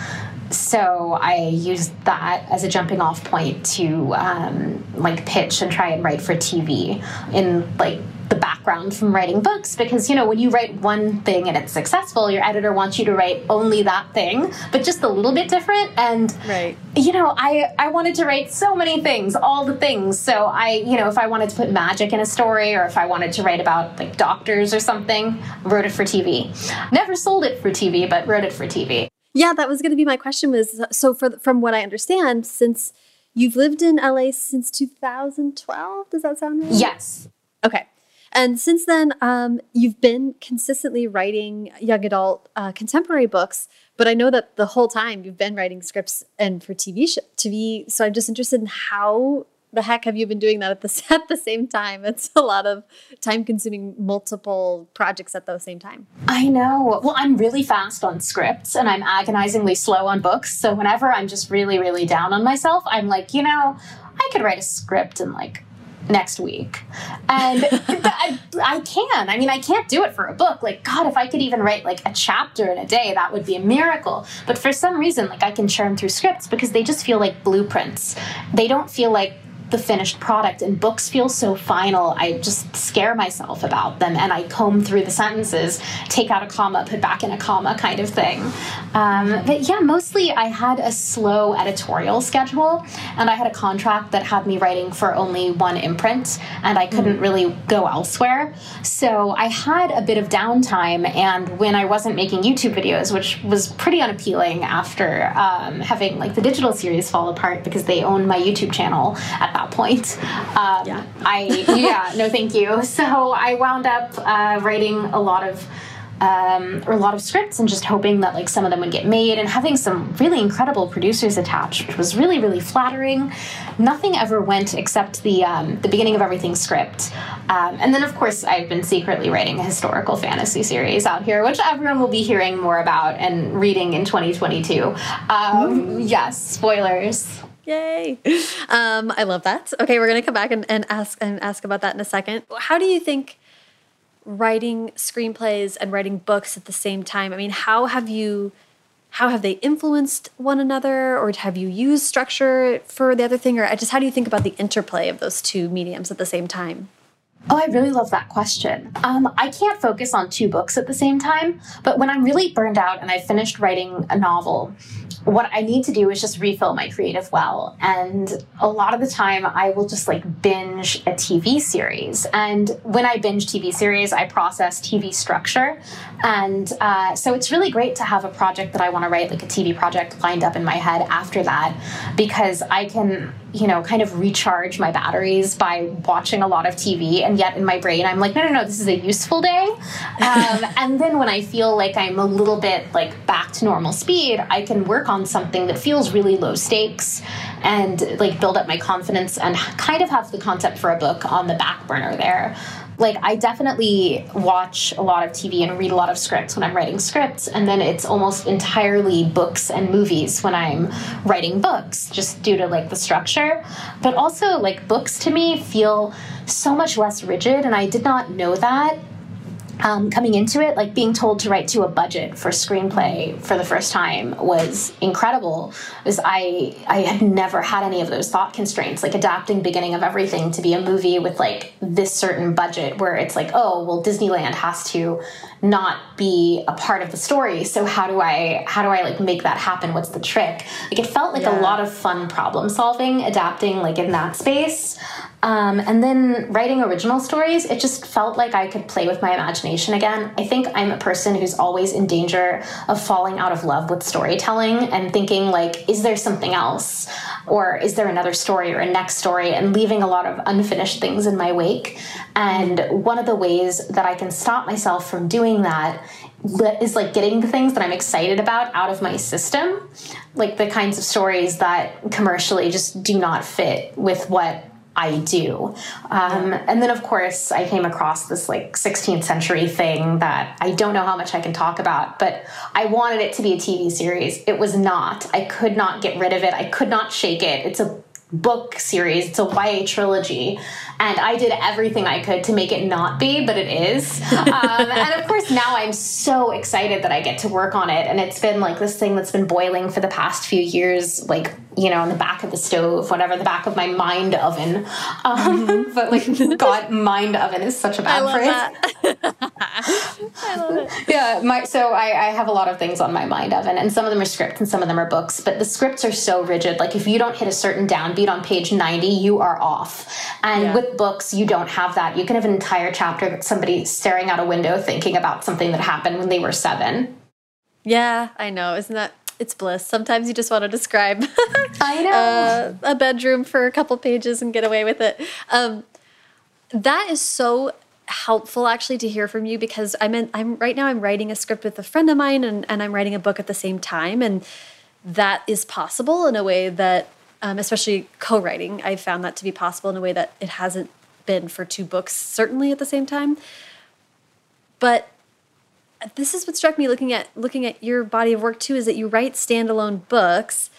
So I used that as a jumping off point to um, like pitch and try and write for TV in like the background from writing books because you know when you write one thing and it's successful your editor wants you to write only that thing but just a little bit different. And right. you know i i wanted to write so many things all the things. So i you know if i wanted to put magic in a story or if i wanted to write about like doctors or something wrote it for tv never sold it for tv but wrote it for tv yeah that was going to be my question was so for from what i understand since you've lived in la since 2012 does that sound right? Yes. Okay and since then, um, you've been consistently writing young adult uh, contemporary books. But I know that the whole time you've been writing scripts and for TV TV. So I'm just interested in how the heck have you been doing that at the at the same time? It's a lot of time consuming multiple projects at the same time. I know. Well, I'm really fast on scripts and I'm agonizingly slow on books. So whenever I'm just really really down on myself, I'm like, you know, I could write a script in like next week. And I, I can. I mean, I can't do it for a book. Like, God, if I could even write like a chapter in a day, that would be a miracle. But for some reason, like, I can churn through scripts because they just feel like blueprints. They don't feel like the finished product and books feel so final i just scare myself about them and i comb through the sentences take out a comma put back in a comma kind of thing um, but yeah mostly i had a slow editorial schedule and i had a contract that had me writing for only one imprint and i couldn't mm. really go elsewhere so i had a bit of downtime and when i wasn't making youtube videos which was pretty unappealing after um, having like the digital series fall apart because they owned my youtube channel at that point. Um, yeah. I yeah no thank you. So I wound up uh, writing a lot of um, or a lot of scripts and just hoping that like some of them would get made and having some really incredible producers attached, which was really really flattering. Nothing ever went except the um, the beginning of everything script, um, and then of course I've been secretly writing a historical fantasy series out here, which everyone will be hearing more about and reading in 2022. Um, yes, spoilers. Yay! Um, I love that. Okay, we're gonna come back and, and ask and ask about that in a second. How do you think writing screenplays and writing books at the same time? I mean, how have you how have they influenced one another, or have you used structure for the other thing, or just how do you think about the interplay of those two mediums at the same time? Oh, I really love that question. Um, I can't focus on two books at the same time, but when I'm really burned out and I've finished writing a novel, what I need to do is just refill my creative well. And a lot of the time, I will just like binge a TV series. And when I binge TV series, I process TV structure. And uh, so it's really great to have a project that I want to write, like a TV project lined up in my head after that, because I can, you know, kind of recharge my batteries by watching a lot of TV. And yet in my brain, I'm like, no, no, no, this is a useful day. Um, and then when I feel like I'm a little bit like back to normal speed, I can work on on something that feels really low stakes and like build up my confidence and kind of have the concept for a book on the back burner there like I definitely watch a lot of TV and read a lot of scripts when I'm writing scripts, and then it's almost entirely books and movies when I'm writing books, just due to like the structure. But also, like books to me feel so much less rigid, and I did not know that um, coming into it, like being told to write to a budget for screenplay for the first time was incredible. Because I I had never had any of those thought constraints, like adapting beginning of everything to be a movie with like this certain budget, where it's like, oh well, Disneyland has to not be a part of the story. So how do I how do I like make that happen? What's the trick? Like it felt like yeah. a lot of fun problem solving, adapting like in that space. Um, and then writing original stories, it just felt like I could play with my imagination again. I think I'm a person who's always in danger of falling out of love with storytelling and thinking, like, is there something else? Or is there another story or a next story? And leaving a lot of unfinished things in my wake. And one of the ways that I can stop myself from doing that is like getting the things that I'm excited about out of my system, like the kinds of stories that commercially just do not fit with what I do. Um, and then, of course, I came across this like 16th century thing that I don't know how much I can talk about, but I wanted it to be a TV series. It was not. I could not get rid of it, I could not shake it. It's a book series, it's a YA trilogy and I did everything I could to make it not be, but it is. Um, and of course, now I'm so excited that I get to work on it, and it's been like this thing that's been boiling for the past few years, like you know, on the back of the stove, whatever, the back of my mind oven. Um, mm-hmm. But like, God, mind oven is such a bad phrase. I love it. Yeah, my, so I, I have a lot of things on my mind oven, and some of them are scripts and some of them are books. But the scripts are so rigid. Like, if you don't hit a certain downbeat on page 90, you are off. And yeah. with books, you don't have that. You can have an entire chapter of somebody staring out a window thinking about something that happened when they were seven. Yeah, I know. Isn't that it's bliss. Sometimes you just want to describe I know uh, a bedroom for a couple pages and get away with it. Um, that is so helpful actually to hear from you because I'm in, I'm right now I'm writing a script with a friend of mine and, and I'm writing a book at the same time and that is possible in a way that um, especially co-writing. I've found that to be possible in a way that it hasn't been for two books, certainly at the same time. But this is what struck me looking at looking at your body of work too is that you write standalone books.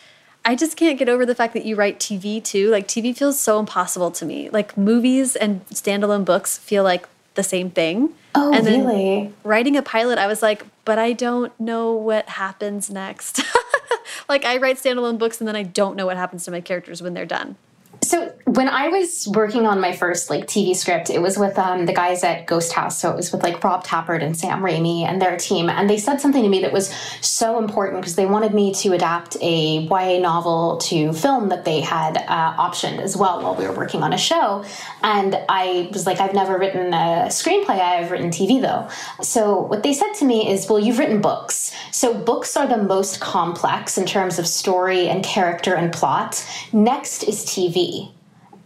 I just can't get over the fact that you write TV too. Like TV feels so impossible to me. Like movies and standalone books feel like the same thing. Oh, and really? writing a pilot, I was like, but I don't know what happens next. like I write standalone books and then I don't know what happens to my characters when they're done. So when I was working on my first like TV script, it was with um, the guys at Ghost House. So it was with like Rob Tapert and Sam Raimi and their team, and they said something to me that was so important because they wanted me to adapt a YA novel to film that they had uh, optioned as well while we were working on a show. And I was like, I've never written a screenplay. I've written TV though. So what they said to me is, well, you've written books. So books are the most complex in terms of story and character and plot. Next is TV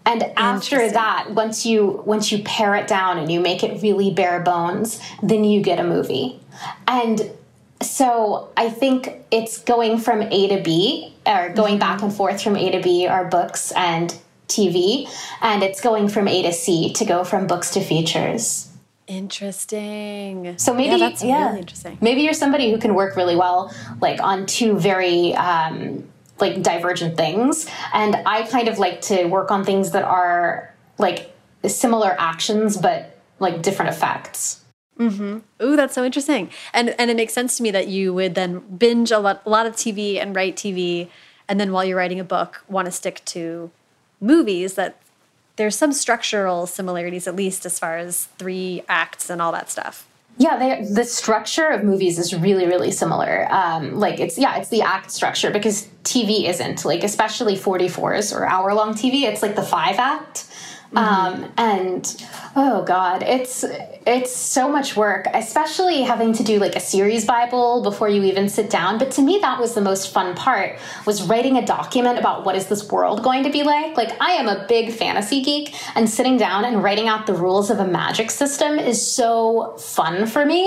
and after that once you once you pare it down and you make it really bare bones then you get a movie and so i think it's going from a to b or going mm-hmm. back and forth from a to b are books and tv and it's going from a to c to go from books to features Interesting. So maybe yeah, that's yeah, really interesting. Maybe you're somebody who can work really well, like on two very um, like divergent things. And I kind of like to work on things that are like similar actions but like different effects. Mm-hmm. Ooh, that's so interesting. And and it makes sense to me that you would then binge a lot a lot of TV and write TV, and then while you're writing a book, want to stick to movies that there's some structural similarities at least as far as three acts and all that stuff. Yeah, they, the structure of movies is really, really similar. Um, like it's yeah, it's the act structure because TV isn't like especially 44s or hour long TV. It's like the five act. Mm -hmm. um, and oh god, it's it's so much work, especially having to do like a series Bible before you even sit down. But to me, that was the most fun part was writing a document about what is this world going to be like. Like I am a big fantasy geek, and sitting down and writing out the rules of a magic system is so fun for me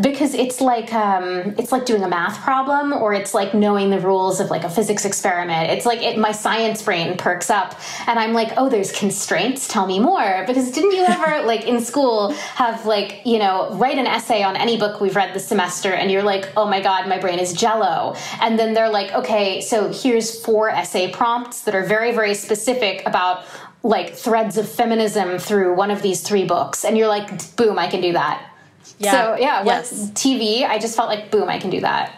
because it's like um, it's like doing a math problem or it's like knowing the rules of like a physics experiment. It's like it, my science brain perks up, and I'm like, oh, there's constraints. Tell me more. Because didn't you ever like in school have like, you know, write an essay on any book we've read this semester and you're like, oh my God, my brain is jello. And then they're like, okay, so here's four essay prompts that are very, very specific about like threads of feminism through one of these three books. And you're like, boom, I can do that. Yeah. So yeah, yes. with TV, I just felt like, boom, I can do that.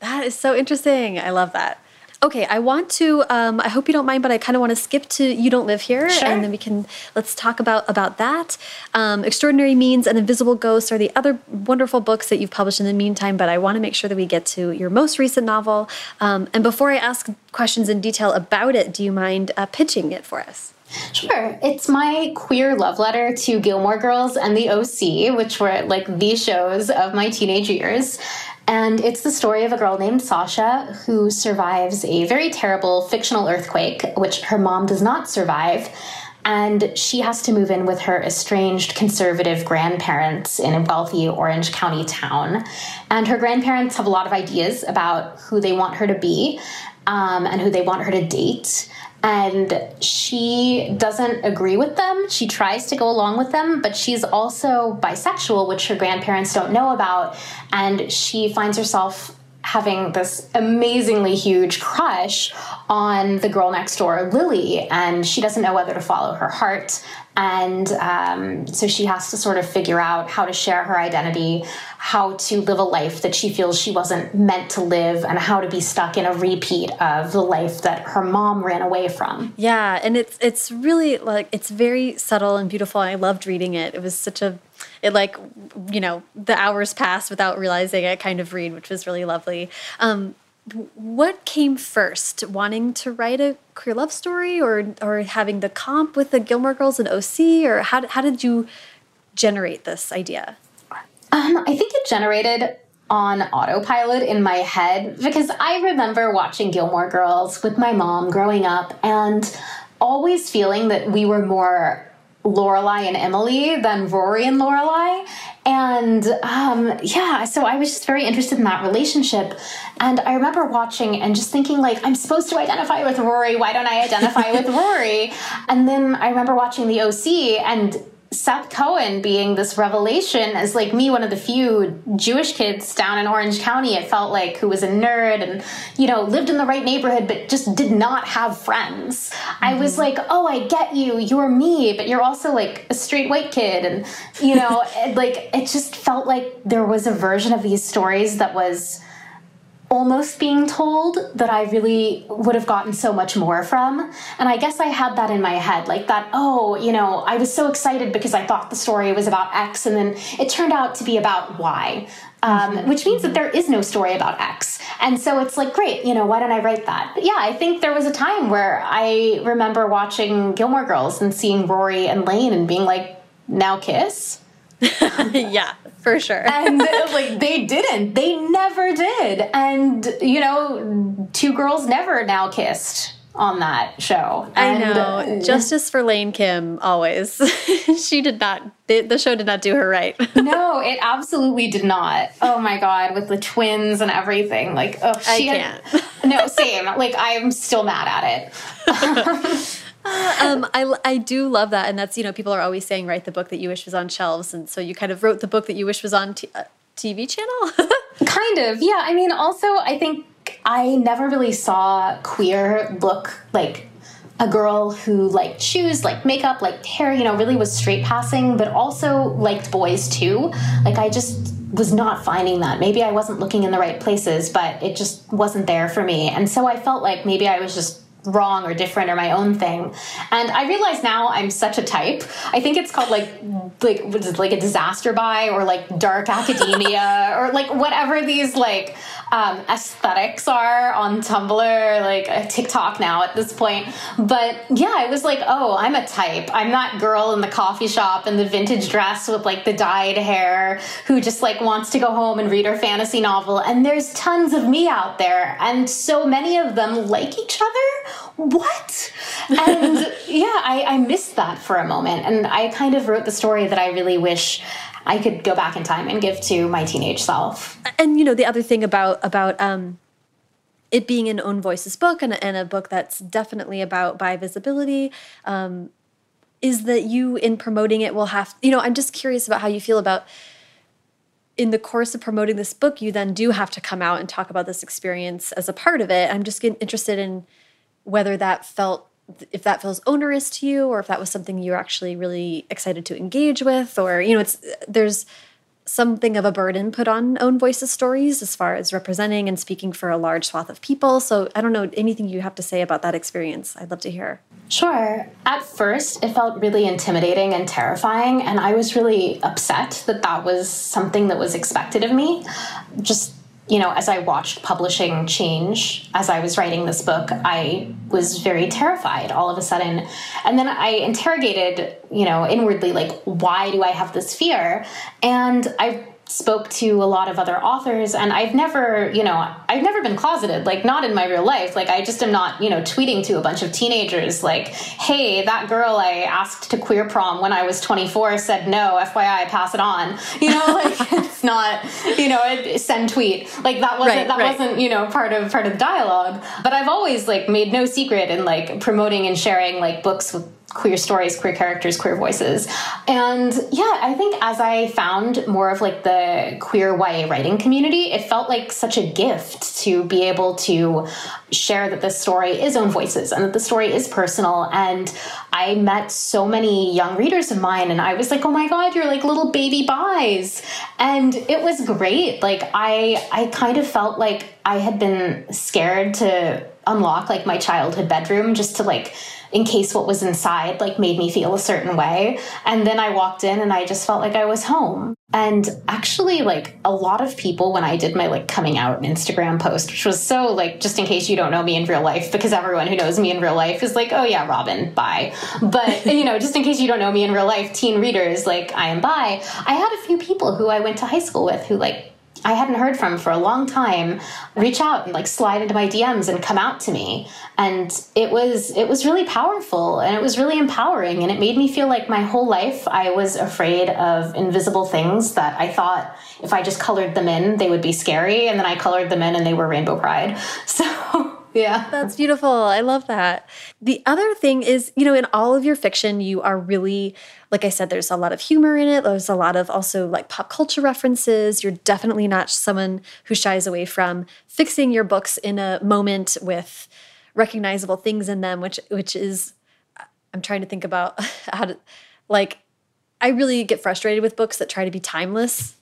That is so interesting. I love that. Okay, I want to. Um, I hope you don't mind, but I kind of want to skip to "You Don't Live Here," sure. and then we can let's talk about about that. Um, "Extraordinary Means" and "Invisible Ghosts" are the other wonderful books that you've published in the meantime. But I want to make sure that we get to your most recent novel. Um, and before I ask questions in detail about it, do you mind uh, pitching it for us? Sure. It's my queer love letter to Gilmore Girls and The OC, which were like the shows of my teenage years. And it's the story of a girl named Sasha who survives a very terrible fictional earthquake, which her mom does not survive. And she has to move in with her estranged conservative grandparents in a wealthy Orange County town. And her grandparents have a lot of ideas about who they want her to be um, and who they want her to date and she doesn't agree with them. She tries to go along with them, but she's also bisexual, which her grandparents don't know about. And she finds herself having this amazingly huge crush on the girl next door, Lily, and she doesn't know whether to follow her heart. And um, so she has to sort of figure out how to share her identity, how to live a life that she feels she wasn't meant to live, and how to be stuck in a repeat of the life that her mom ran away from. Yeah, and it's it's really like it's very subtle and beautiful. I loved reading it. It was such a it like you know the hours passed without realizing it kind of read, which was really lovely. Um, what came first wanting to write a queer love story or or having the comp with the gilmore girls and oc or how, how did you generate this idea? Um, i think it generated on autopilot in my head because i remember watching gilmore girls with my mom growing up and always feeling that we were more Lorelai and Emily than Rory and Lorelai. And um, yeah, so I was just very interested in that relationship. And I remember watching and just thinking, like, I'm supposed to identify with Rory. Why don't I identify with Rory? And then I remember watching the OC and Seth Cohen being this revelation as like me, one of the few Jewish kids down in Orange County, it felt like who was a nerd and, you know, lived in the right neighborhood, but just did not have friends. Mm-hmm. I was mm-hmm. like, oh, I get you. You're me, but you're also like a straight white kid. And, you know, it, like it just felt like there was a version of these stories that was almost being told that I really would have gotten so much more from. And I guess I had that in my head, like that, oh, you know, I was so excited because I thought the story was about X, and then it turned out to be about Y. Um, mm-hmm. which means that there is no story about X. And so it's like, great, you know, why don't I write that? But yeah, I think there was a time where I remember watching Gilmore Girls and seeing Rory and Lane and being like, now kiss? yeah, for sure. and uh, like they didn't. They never did. And you know, two girls never now kissed on that show. And I know. Uh, Justice for Lane Kim always. she did not the, the, show did not do her right. no, it absolutely did not. Oh my god, with the twins and everything. Like, oh, she I can't. Had, no, same. Like I'm still mad at it. Um, I, I do love that. And that's, you know, people are always saying, write the book that you wish was on shelves. And so you kind of wrote the book that you wish was on uh, TV channel? kind of. Yeah. I mean, also, I think I never really saw queer look like a girl who liked shoes, like makeup, like hair, you know, really was straight passing, but also liked boys too. Like I just was not finding that. Maybe I wasn't looking in the right places, but it just wasn't there for me. And so I felt like maybe I was just wrong or different or my own thing. And I realize now I'm such a type. I think it's called like like what is it, like a disaster bi or like dark academia or like whatever these like um, aesthetics are on Tumblr, like uh, TikTok now at this point. But yeah, I was like, oh, I'm a type. I'm that girl in the coffee shop in the vintage dress with like the dyed hair who just like wants to go home and read her fantasy novel. And there's tons of me out there, and so many of them like each other. What? And yeah, I, I missed that for a moment. And I kind of wrote the story that I really wish I could go back in time and give to my teenage self. And you know, the other thing about about um, it being an own voices book and, and a book that's definitely about bi visibility um, is that you in promoting it will have you know i'm just curious about how you feel about in the course of promoting this book you then do have to come out and talk about this experience as a part of it i'm just interested in whether that felt if that feels onerous to you or if that was something you're actually really excited to engage with or you know it's uh, there's something of a burden put on own voices stories as far as representing and speaking for a large swath of people. So i don't know anything you have to say about that experience? I'd love to hear. Sure. At first it felt really intimidating and terrifying and i was really upset that that was something that was expected of me. Just you know, as I watched publishing mm. change as I was writing this book, I was very terrified all of a sudden. And then I interrogated, you know, inwardly, like, why do I have this fear? And I spoke to a lot of other authors and I've never, you know, I've never been closeted, like not in my real life. Like I just am not, you know, tweeting to a bunch of teenagers like, "Hey, that girl I asked to queer prom when I was 24 said no, FYI, pass it on." You know, like it's not, you know, send tweet. Like that wasn't right, that right. wasn't, you know, part of part of the dialogue. But I've always like made no secret in like promoting and sharing like books with queer stories, queer characters, queer voices. And yeah, I think as I found more of like the queer YA writing community, it felt like such a gift to be able to share that this story is own voices and that the story is personal. And I met so many young readers of mine and I was like, oh my God, you're like little baby bis. And it was great. Like I I kind of felt like I had been scared to unlock like my childhood bedroom just to like in case what was inside like made me feel a certain way. And then I walked in and I just felt like I was home. And actually, like a lot of people, when I did my like coming out Instagram post, which was so like just in case you don't know me in real life, because everyone who knows me in real life is like, oh yeah, Robyn, bye. But you know, just in case you don't know me in real life, teen readers, like I am bi. I had a few people who I went to high school with who like I hadn't heard from for a long time reach out and like slide into my DMs and come out to me. And it was it was really powerful and it was really empowering and it made me feel like my whole life I was afraid of invisible things that I thought if I just colored them in they would be scary and then I colored them in and they were rainbow pride. So yeah. That's beautiful. I love that. The other thing is, you know, in all of your fiction, you are really, like I said, there's a lot of humor in it. There's a lot of also like pop culture references. You're definitely not someone who shies away from fixing your books in a moment with recognizable things in them, which which is I'm trying to think about how to like I really get frustrated with books that try to be timeless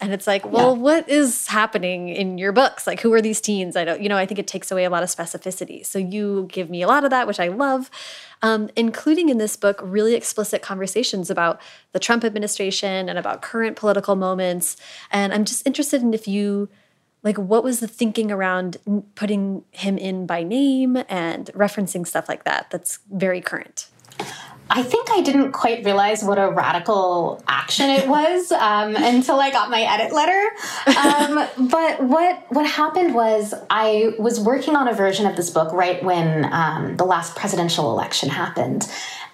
and it's like, well, yeah. what is happening in your books? Like, who are these teens? I don't, you know, I think it takes away a lot of specificity. So you give me a lot of that, which I love, um, including in this book really explicit conversations about the Trump administration and about current political moments. And I'm just interested in if you, like, what was the thinking around putting him in by name and referencing stuff like that that's very current? I think I didn't quite realize what a radical action it was um, until I got my edit letter. Um, but what what happened was I was working on a version of this book right when um, the last presidential election happened,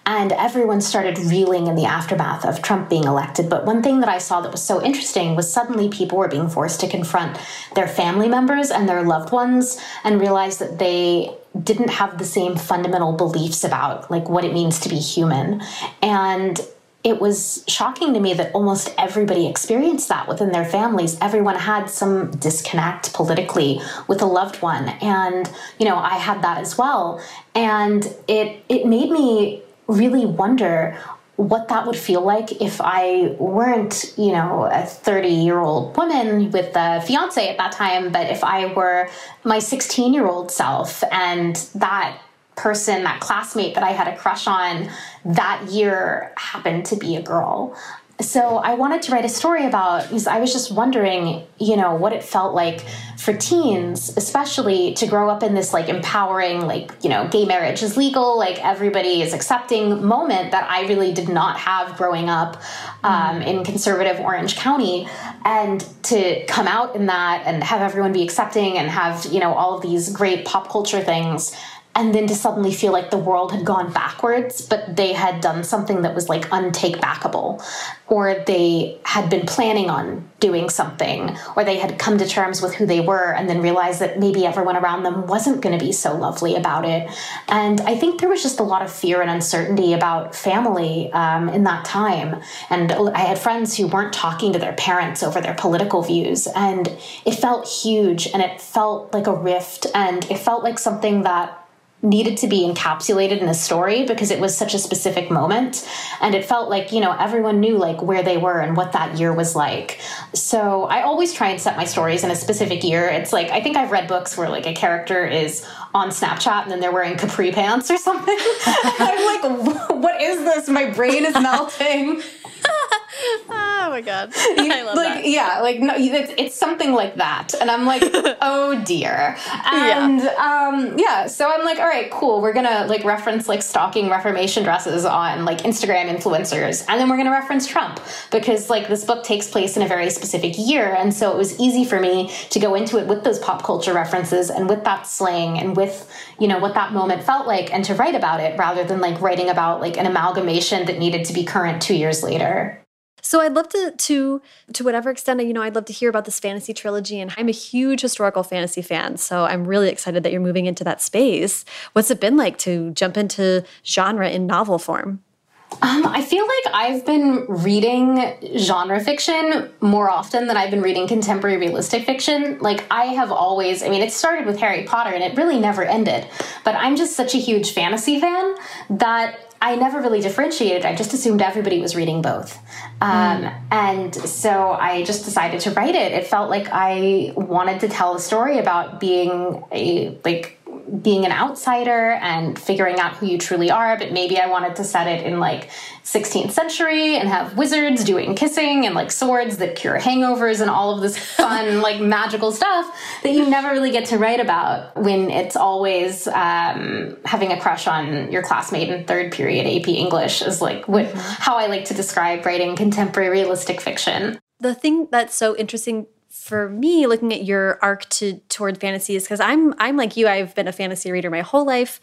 and everyone started reeling in the aftermath of Trump being elected. But one thing that I saw that was so interesting was suddenly people were being forced to confront their family members and their loved ones and realize that they didn't have the same fundamental beliefs about like what it means to be human. And it was shocking to me that almost everybody experienced that within their families. Everyone had some disconnect politically with a loved one. And you know i had that as well. And it it made me really wonder what that would feel like if I weren't, you know, a 30 year old woman with a fiance at that time, but if I were my 16 year old self and that person, that classmate that I had a crush on that year happened to be a girl so I wanted to write a story about because I was just wondering, you know, what it felt like for teens, especially to grow up in this like empowering, like, you know, gay marriage is legal, like everybody is accepting moment that I really did not have growing up um, in conservative Orange County. And to come out in that and have everyone be accepting and have, you know, all of these great pop culture things and then to suddenly feel like the world had gone backwards, but they had done something that was like untake backable, or they had been planning on doing something, or they had come to terms with who they were and then realized that maybe everyone around them wasn't going to be so lovely about it. And I think there was just a lot of fear and uncertainty about family um, in that time. And I had friends who weren't talking to their parents over their political views, and it felt huge and it felt like a rift, and it felt like something that needed to be encapsulated in a story because it was such a specific moment. And it felt like you know everyone knew like where they were and what that year was like. So i always try and set my stories in a specific year. It's like i think i've read books where like a character is on snapchat and then they're wearing capri pants or something. I'm like what is this? My brain is melting my god. I love like that. yeah like no it's, it's something like that. And i'm like oh dear. And yeah. um yeah so i'm like all right cool. We're gonna like reference like stocking reformation dresses on like instagram influencers. And then we're gonna reference trump because like this book takes place in a very specific year. And so it was easy for me to go into it with those pop culture references and with that slang and with you know what that moment felt like and to write about it rather than like writing about like an amalgamation that needed to be current two years later so I'd love to to to whatever extent you know I'd love to hear about this fantasy trilogy and I'm a huge historical fantasy fan so I'm really excited that you're moving into that space. What's it been like to jump into genre in novel form? Um, I feel like I've been reading genre fiction more often than I've been reading contemporary realistic fiction. Like, I have always, I mean, it started with Harry Potter and it really never ended. But I'm just such a huge fantasy fan that I never really differentiated. I just assumed everybody was reading both. Um, mm. And so I just decided to write it. It felt like I wanted to tell a story about being a, like, being an outsider and figuring out who you truly are, but maybe I wanted to set it in like 16th century and have wizards doing kissing and like swords that cure hangovers and all of this fun, like magical stuff that you never really get to write about when it's always um, having a crush on your classmate in third period AP English is like what, mm-hmm. how I like to describe writing contemporary realistic fiction. The thing that's so interesting for me looking at your arc to toward fantasy is because i'm i'm like you i've been a fantasy reader my whole life.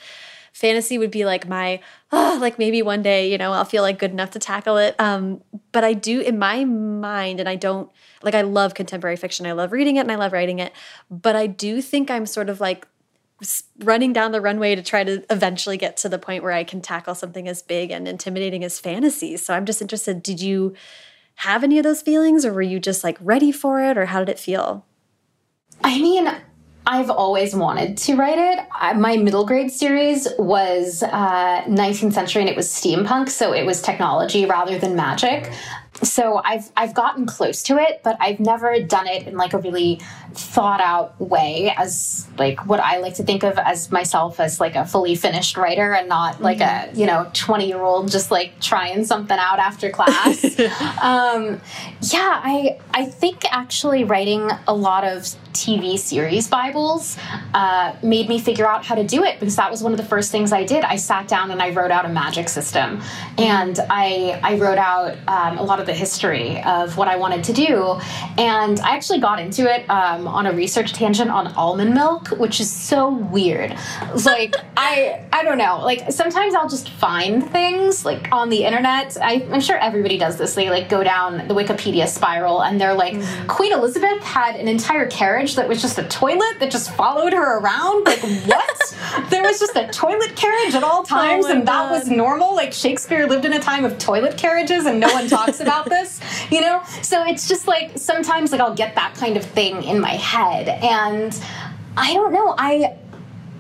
Fantasy would be like my oh, like maybe one day you know i'll feel like good enough to tackle it. Um, but i do in my mind and i don't like i love contemporary fiction i love reading it and i love writing it but i do think i'm sort of like running down the runway to try to eventually get to the point where i can tackle something as big and intimidating as fantasy. So i'm just interested did you have any of those feelings or were you just like ready for it or how did it feel? I mean, I've always wanted to write it. my middle grade series was uh, 19th century and it was steampunk, so it was technology rather than magic so I've I've gotten close to it, but I've never done it in like a really thought out way as like what I like to think of as myself as like a fully finished writer and not like mm -hmm. a you know 20 year old just like trying something out after class. um, yeah, I I think actually writing a lot of TV series Bibles uh, made me figure out how to do it because that was one of the first things I did. I sat down and I wrote out a magic system, and I I wrote out um, a lot of the history of what I wanted to do. And I actually got into it um, on a research tangent on almond milk, which is so weird. Like I I don't know. Like sometimes I'll just find things like on the internet. I, am sure everybody does this. They like go down the Wikipedia spiral and they're like, mm-hmm. Queen Elizabeth had an entire carriage that was just a toilet that just followed her around. Like what? there was just a toilet carriage at all oh times, oh and that was normal. Like Shakespeare lived in a time of toilet carriages, and no one talks about about this, you know? So it's just like sometimes like I'll get that kind of thing in my head and I don't know, I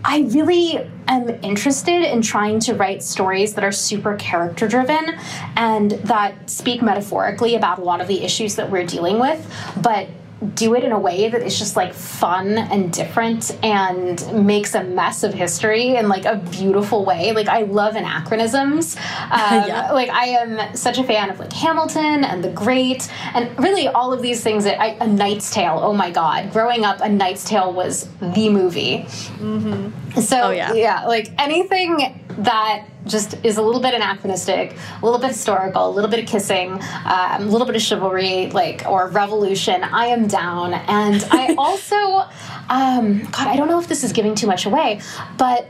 I really am interested in trying to write stories that are super character driven and that speak metaphorically about a lot of the issues that we're dealing with, but do it in a way that is just like fun and different and makes a mess of history in like a beautiful way. Like I love anachronisms. Um, yeah. Like I am such a fan of like Hamilton and The Great and really all of these things. That I, a Knight's Tale. Oh my God! Growing up, A Knight's Tale was the movie. Mm -hmm. So oh, yeah. yeah, like anything that just is a little bit anachronistic, a little bit historical, a little bit of kissing, um, a little bit of chivalry, like or revolution. I am down, and I also, um, God, I don't know if this is giving too much away, but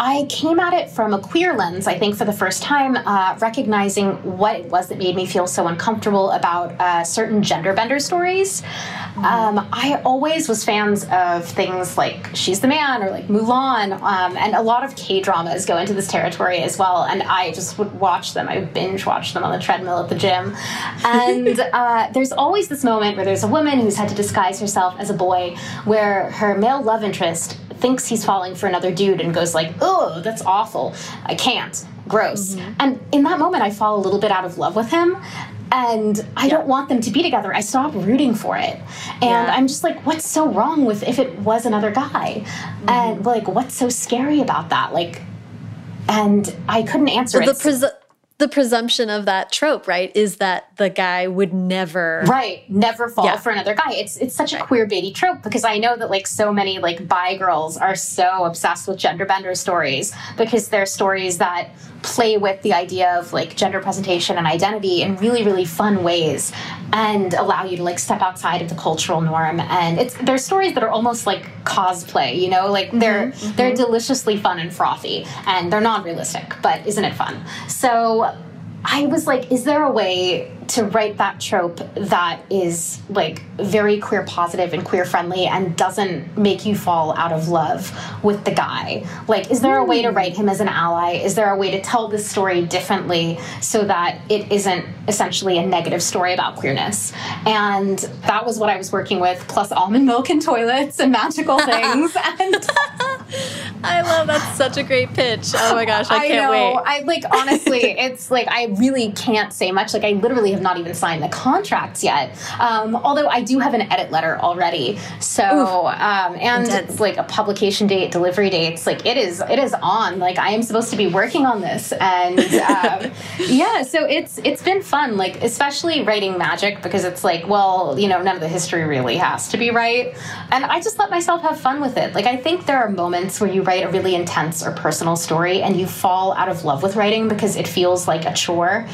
I came at it from a queer lens, I think, for the first time, uh, recognizing what it was that made me feel so uncomfortable about uh, certain gender bender stories. Um, I always was fans of things like She's the Man or like Mulan, um, and a lot of K dramas go into this territory as well. And I just would watch them. I would binge watch them on the treadmill at the gym. And uh, there's always this moment where there's a woman who's had to disguise herself as a boy, where her male love interest thinks he's falling for another dude and goes like, "Oh, that's awful. I can't. Gross." Mm -hmm. And in that moment, I fall a little bit out of love with him. And I yeah. don't want them to be together. I stop rooting for it. And yeah. I'm just like, what's so wrong with if it was another guy? Mm -hmm. And like, what's so scary about that? Like, and I couldn't answer it the presumption of that trope, right, is that the guy would never right never fall yeah. for another guy. It's it's such a queer baity trope because I know that like so many like bi girls are so obsessed with gender bender stories because they're stories that play with the idea of like gender presentation and identity in really really fun ways and allow you to like step outside of the cultural norm. And it's they're stories that are almost like cosplay you know? Like they're mm -hmm. they're deliciously fun and frothy and they're non-realistic but isn't it fun? So I was like, is there a way to write that trope that is like very queer positive and queer friendly and doesn't make you fall out of love with the guy? Like, is there a way to hmm. write him as an ally? Is there a way to tell this story differently so that it isn't essentially a negative story about queerness? And that was what I was working with, plus almond milk and toilets and magical things. and I love that's such a great pitch. Oh my gosh, I can't I know. wait. I like honestly, it's like I really can't say much. Like I literally have not even signed the contracts yet. Um, although I do have an edit letter already. So um, and Intense. like a publication date, delivery dates. Like it is, it is on. Like I am supposed to be working on this, and um, yeah. So it's it's been fun. Like especially writing magic because it's like, well, you know, none of the history really has to be right, and I just let myself have fun with it. Like I think there are moments where you write a really intense or personal story and you fall out of love with writing because it feels like a chore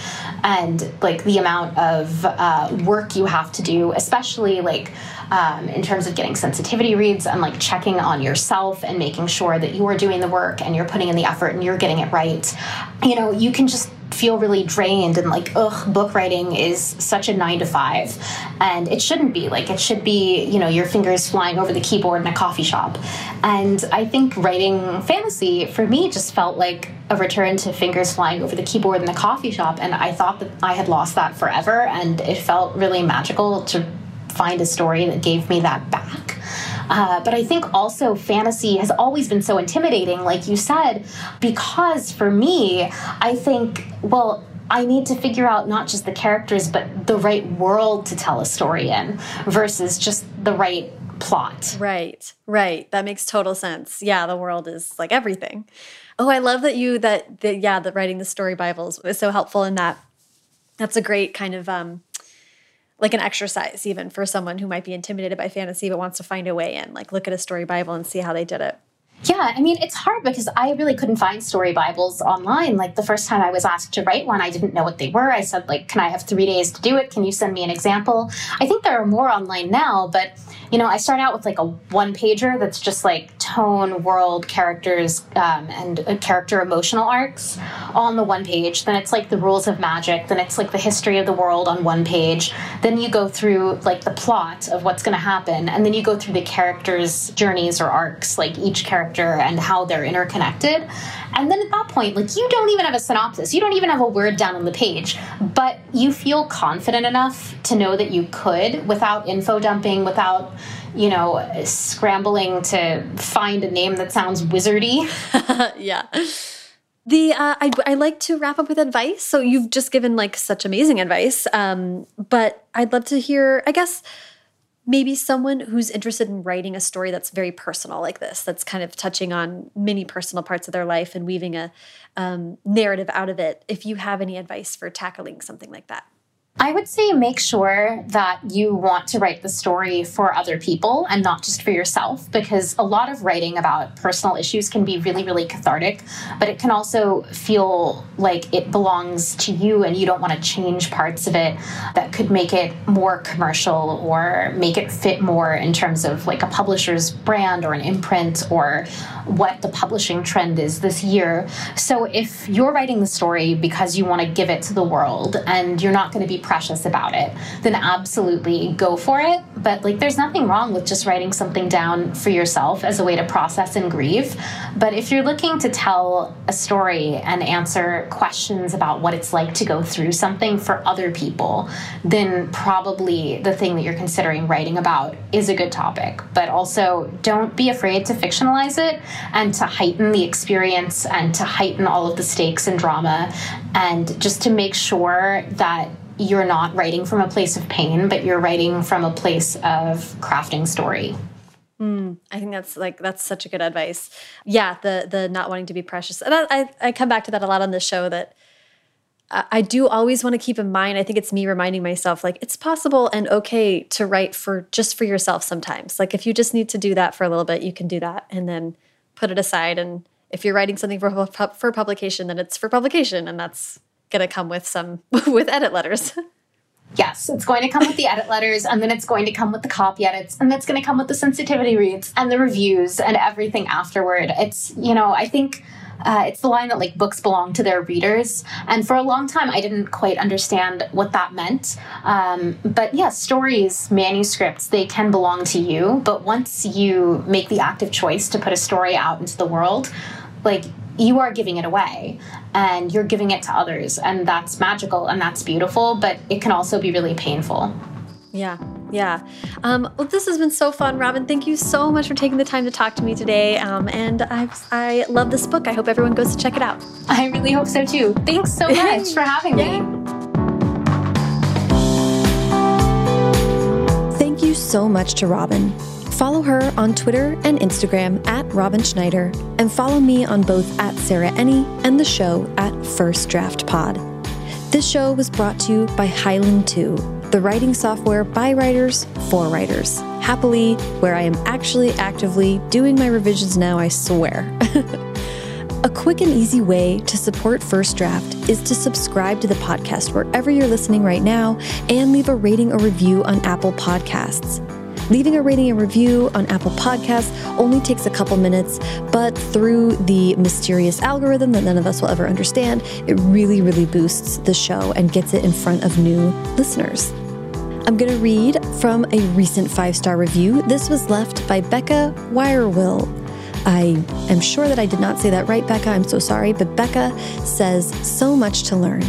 and like the amount of uh, work you have to do, especially like um, in terms of getting sensitivity reads and like checking on yourself and making sure that you are doing the work and you're putting in the effort and you're getting it right. You know, you can just feel really drained and like ugh book writing is such a nine to five. And it shouldn't be. Like it should be you know your fingers flying over the keyboard in a coffee shop. And i think writing fantasy for me just felt like a return to fingers flying over the keyboard in the coffee shop. And i thought that i had lost that forever. And it felt really magical to find a story that gave me that back uh, but I think also fantasy has always been so intimidating, like you said, because for me, I think, well, I need to figure out not just the characters, but the right world to tell a story in versus just the right plot. Right, right. That makes total sense. Yeah, the world is like everything. Oh, I love that you that, that yeah, that writing the story Bibles is so helpful in that. That's a great kind of um like an exercise even for someone who might be intimidated by fantasy but wants to find a way in like look at a story bible and see how they did it yeah, I mean, it's hard because I really couldn't find story Bibles online. Like the first time I was asked to write one, I didn't know what they were. I said, like, can I have three days to do it? Can you send me an example? I think there are more online now, but you know, I start out with like a one pager that's just like tone, world, characters, um, and uh, character emotional arcs on the one page. Then it's like the rules of magic. Then it's like the history of the world on one page. Then you go through like the plot of what's going to happen. And then you go through the characters' journeys or arcs, like each character and how they're interconnected. And then at that point, like you don't even have a synopsis, you don't even have a word down on the page, but you feel confident enough to know that you could without info dumping, without, you know, scrambling to find a name that sounds wizardy. yeah. The uh, I, I like to wrap up with advice. So you've just given like such amazing advice, um, but I'd love to hear. I guess maybe someone who's interested in writing a story that's very personal like this that's kind of touching on many personal parts of their life and weaving a um, narrative out of it if you have any advice for tackling something like that I would say make sure that you want to write the story for other people and not just for yourself, because a lot of writing about personal issues can be really, really cathartic, but it can also feel like it belongs to you and you don't want to change parts of it that could make it more commercial or make it fit more in terms of like a publisher's brand or an imprint or what the publishing trend is this year. So if you're writing the story because you want to give it to the world and you're not going to be precious about it, then absolutely go for it. But like, there's nothing wrong with just writing something down for yourself as a way to process and grieve. But if you're looking to tell a story and answer questions about what it's like to go through something for other people, then probably the thing that you're considering writing about is a good topic. But also, don't be afraid to fictionalize it and to heighten the experience and to heighten all of the stakes and drama and just to make sure that you're not writing from a place of pain, but you're writing from a place of crafting story. Mm, I think that's like that's such a good advice. Yeah, the the not wanting to be precious, and I I, come back to that a lot on the show. That I, I do always want to keep in mind. I think it's me reminding myself like it's possible and okay to write for just for yourself sometimes. Like if you just need to do that for a little bit, you can do that, and then put it aside. And if you're writing something for for publication, then it's for publication, and that's going to come with some with edit letters. Yes, it's going to come with the edit letters, and then it's going to come with the copy edits, and it's going to come with the sensitivity reads and the reviews and everything afterward. It's, you know, I think uh, it's the line that like books belong to their readers. And for a long time, I didn't quite understand what that meant. Um, but yeah, stories, manuscripts, they can belong to you. But once you make the active choice to put a story out into the world, like you are giving it away and you're giving it to others. And that's magical and that's beautiful, but it can also be really painful. Yeah, yeah. Um, well, this has been so fun, Robyn. Thank you so much for taking the time to talk to me today. Um, and I, I love this book. I hope everyone goes to check it out. I really hope so too. Thanks so much for having yeah. me. Thank you so much to Robyn. Follow her on Twitter and Instagram at Robyn Schneider, and follow me on both at Sarah Enni and the show at First Draft Pod. This show was brought to you by Highland 2, the writing software by writers for writers. Happily, where I am actually actively doing my revisions now, I swear. A quick and easy way to support First Draft is to subscribe to the podcast wherever you're listening right now and leave a rating or review on Apple Podcasts. Leaving a rating and review on Apple Podcasts only takes a couple minutes, but through the mysterious algorithm that none of us will ever understand, it really, really boosts the show and gets it in front of new listeners. I'm going to read from a recent five star review. This was left by Becca Wirewill. I am sure that I did not say that right, Becca. I'm so sorry. But Becca says, so much to learn.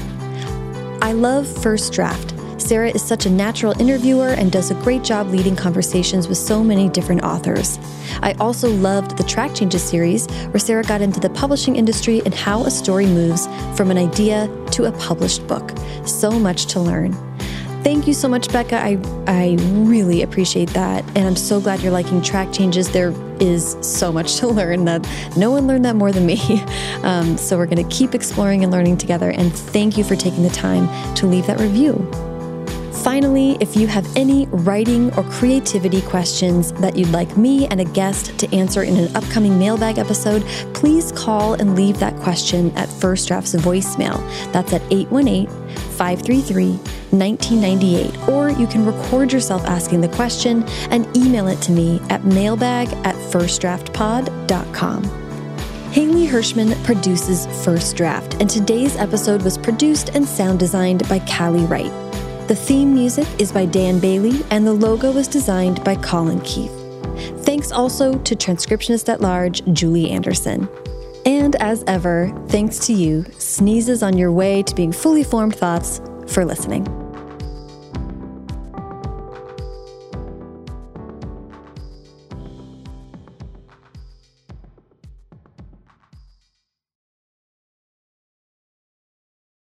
I love First Draft. Sarah is such a natural interviewer and does a great job leading conversations with so many different authors. I also loved the Track Changes series, where Sarah got into the publishing industry and how a story moves from an idea to a published book. So much to learn. Thank you so much, Becca. I, I really appreciate that. And I'm so glad you're liking track changes. There is so much to learn that no one learned that more than me. Um, so we're going to keep exploring and learning together. And thank you for taking the time to leave that review. Finally, if you have any writing or creativity questions that you'd like me and a guest to answer in an upcoming mailbag episode, please call and leave that question at First Draft's voicemail. That's at 818 533 1998. Or you can record yourself asking the question and email it to me at mailbag at firstdraftpod.com. Haley Hirschman produces First Draft, and today's episode was produced and sound designed by Callie Wright. The theme music is by Dan Bailey, and the logo was designed by Colin Keith. Thanks also to transcriptionist at large Julie Anderson. And as ever, thanks to you, sneezes on your way to being fully formed thoughts, for listening.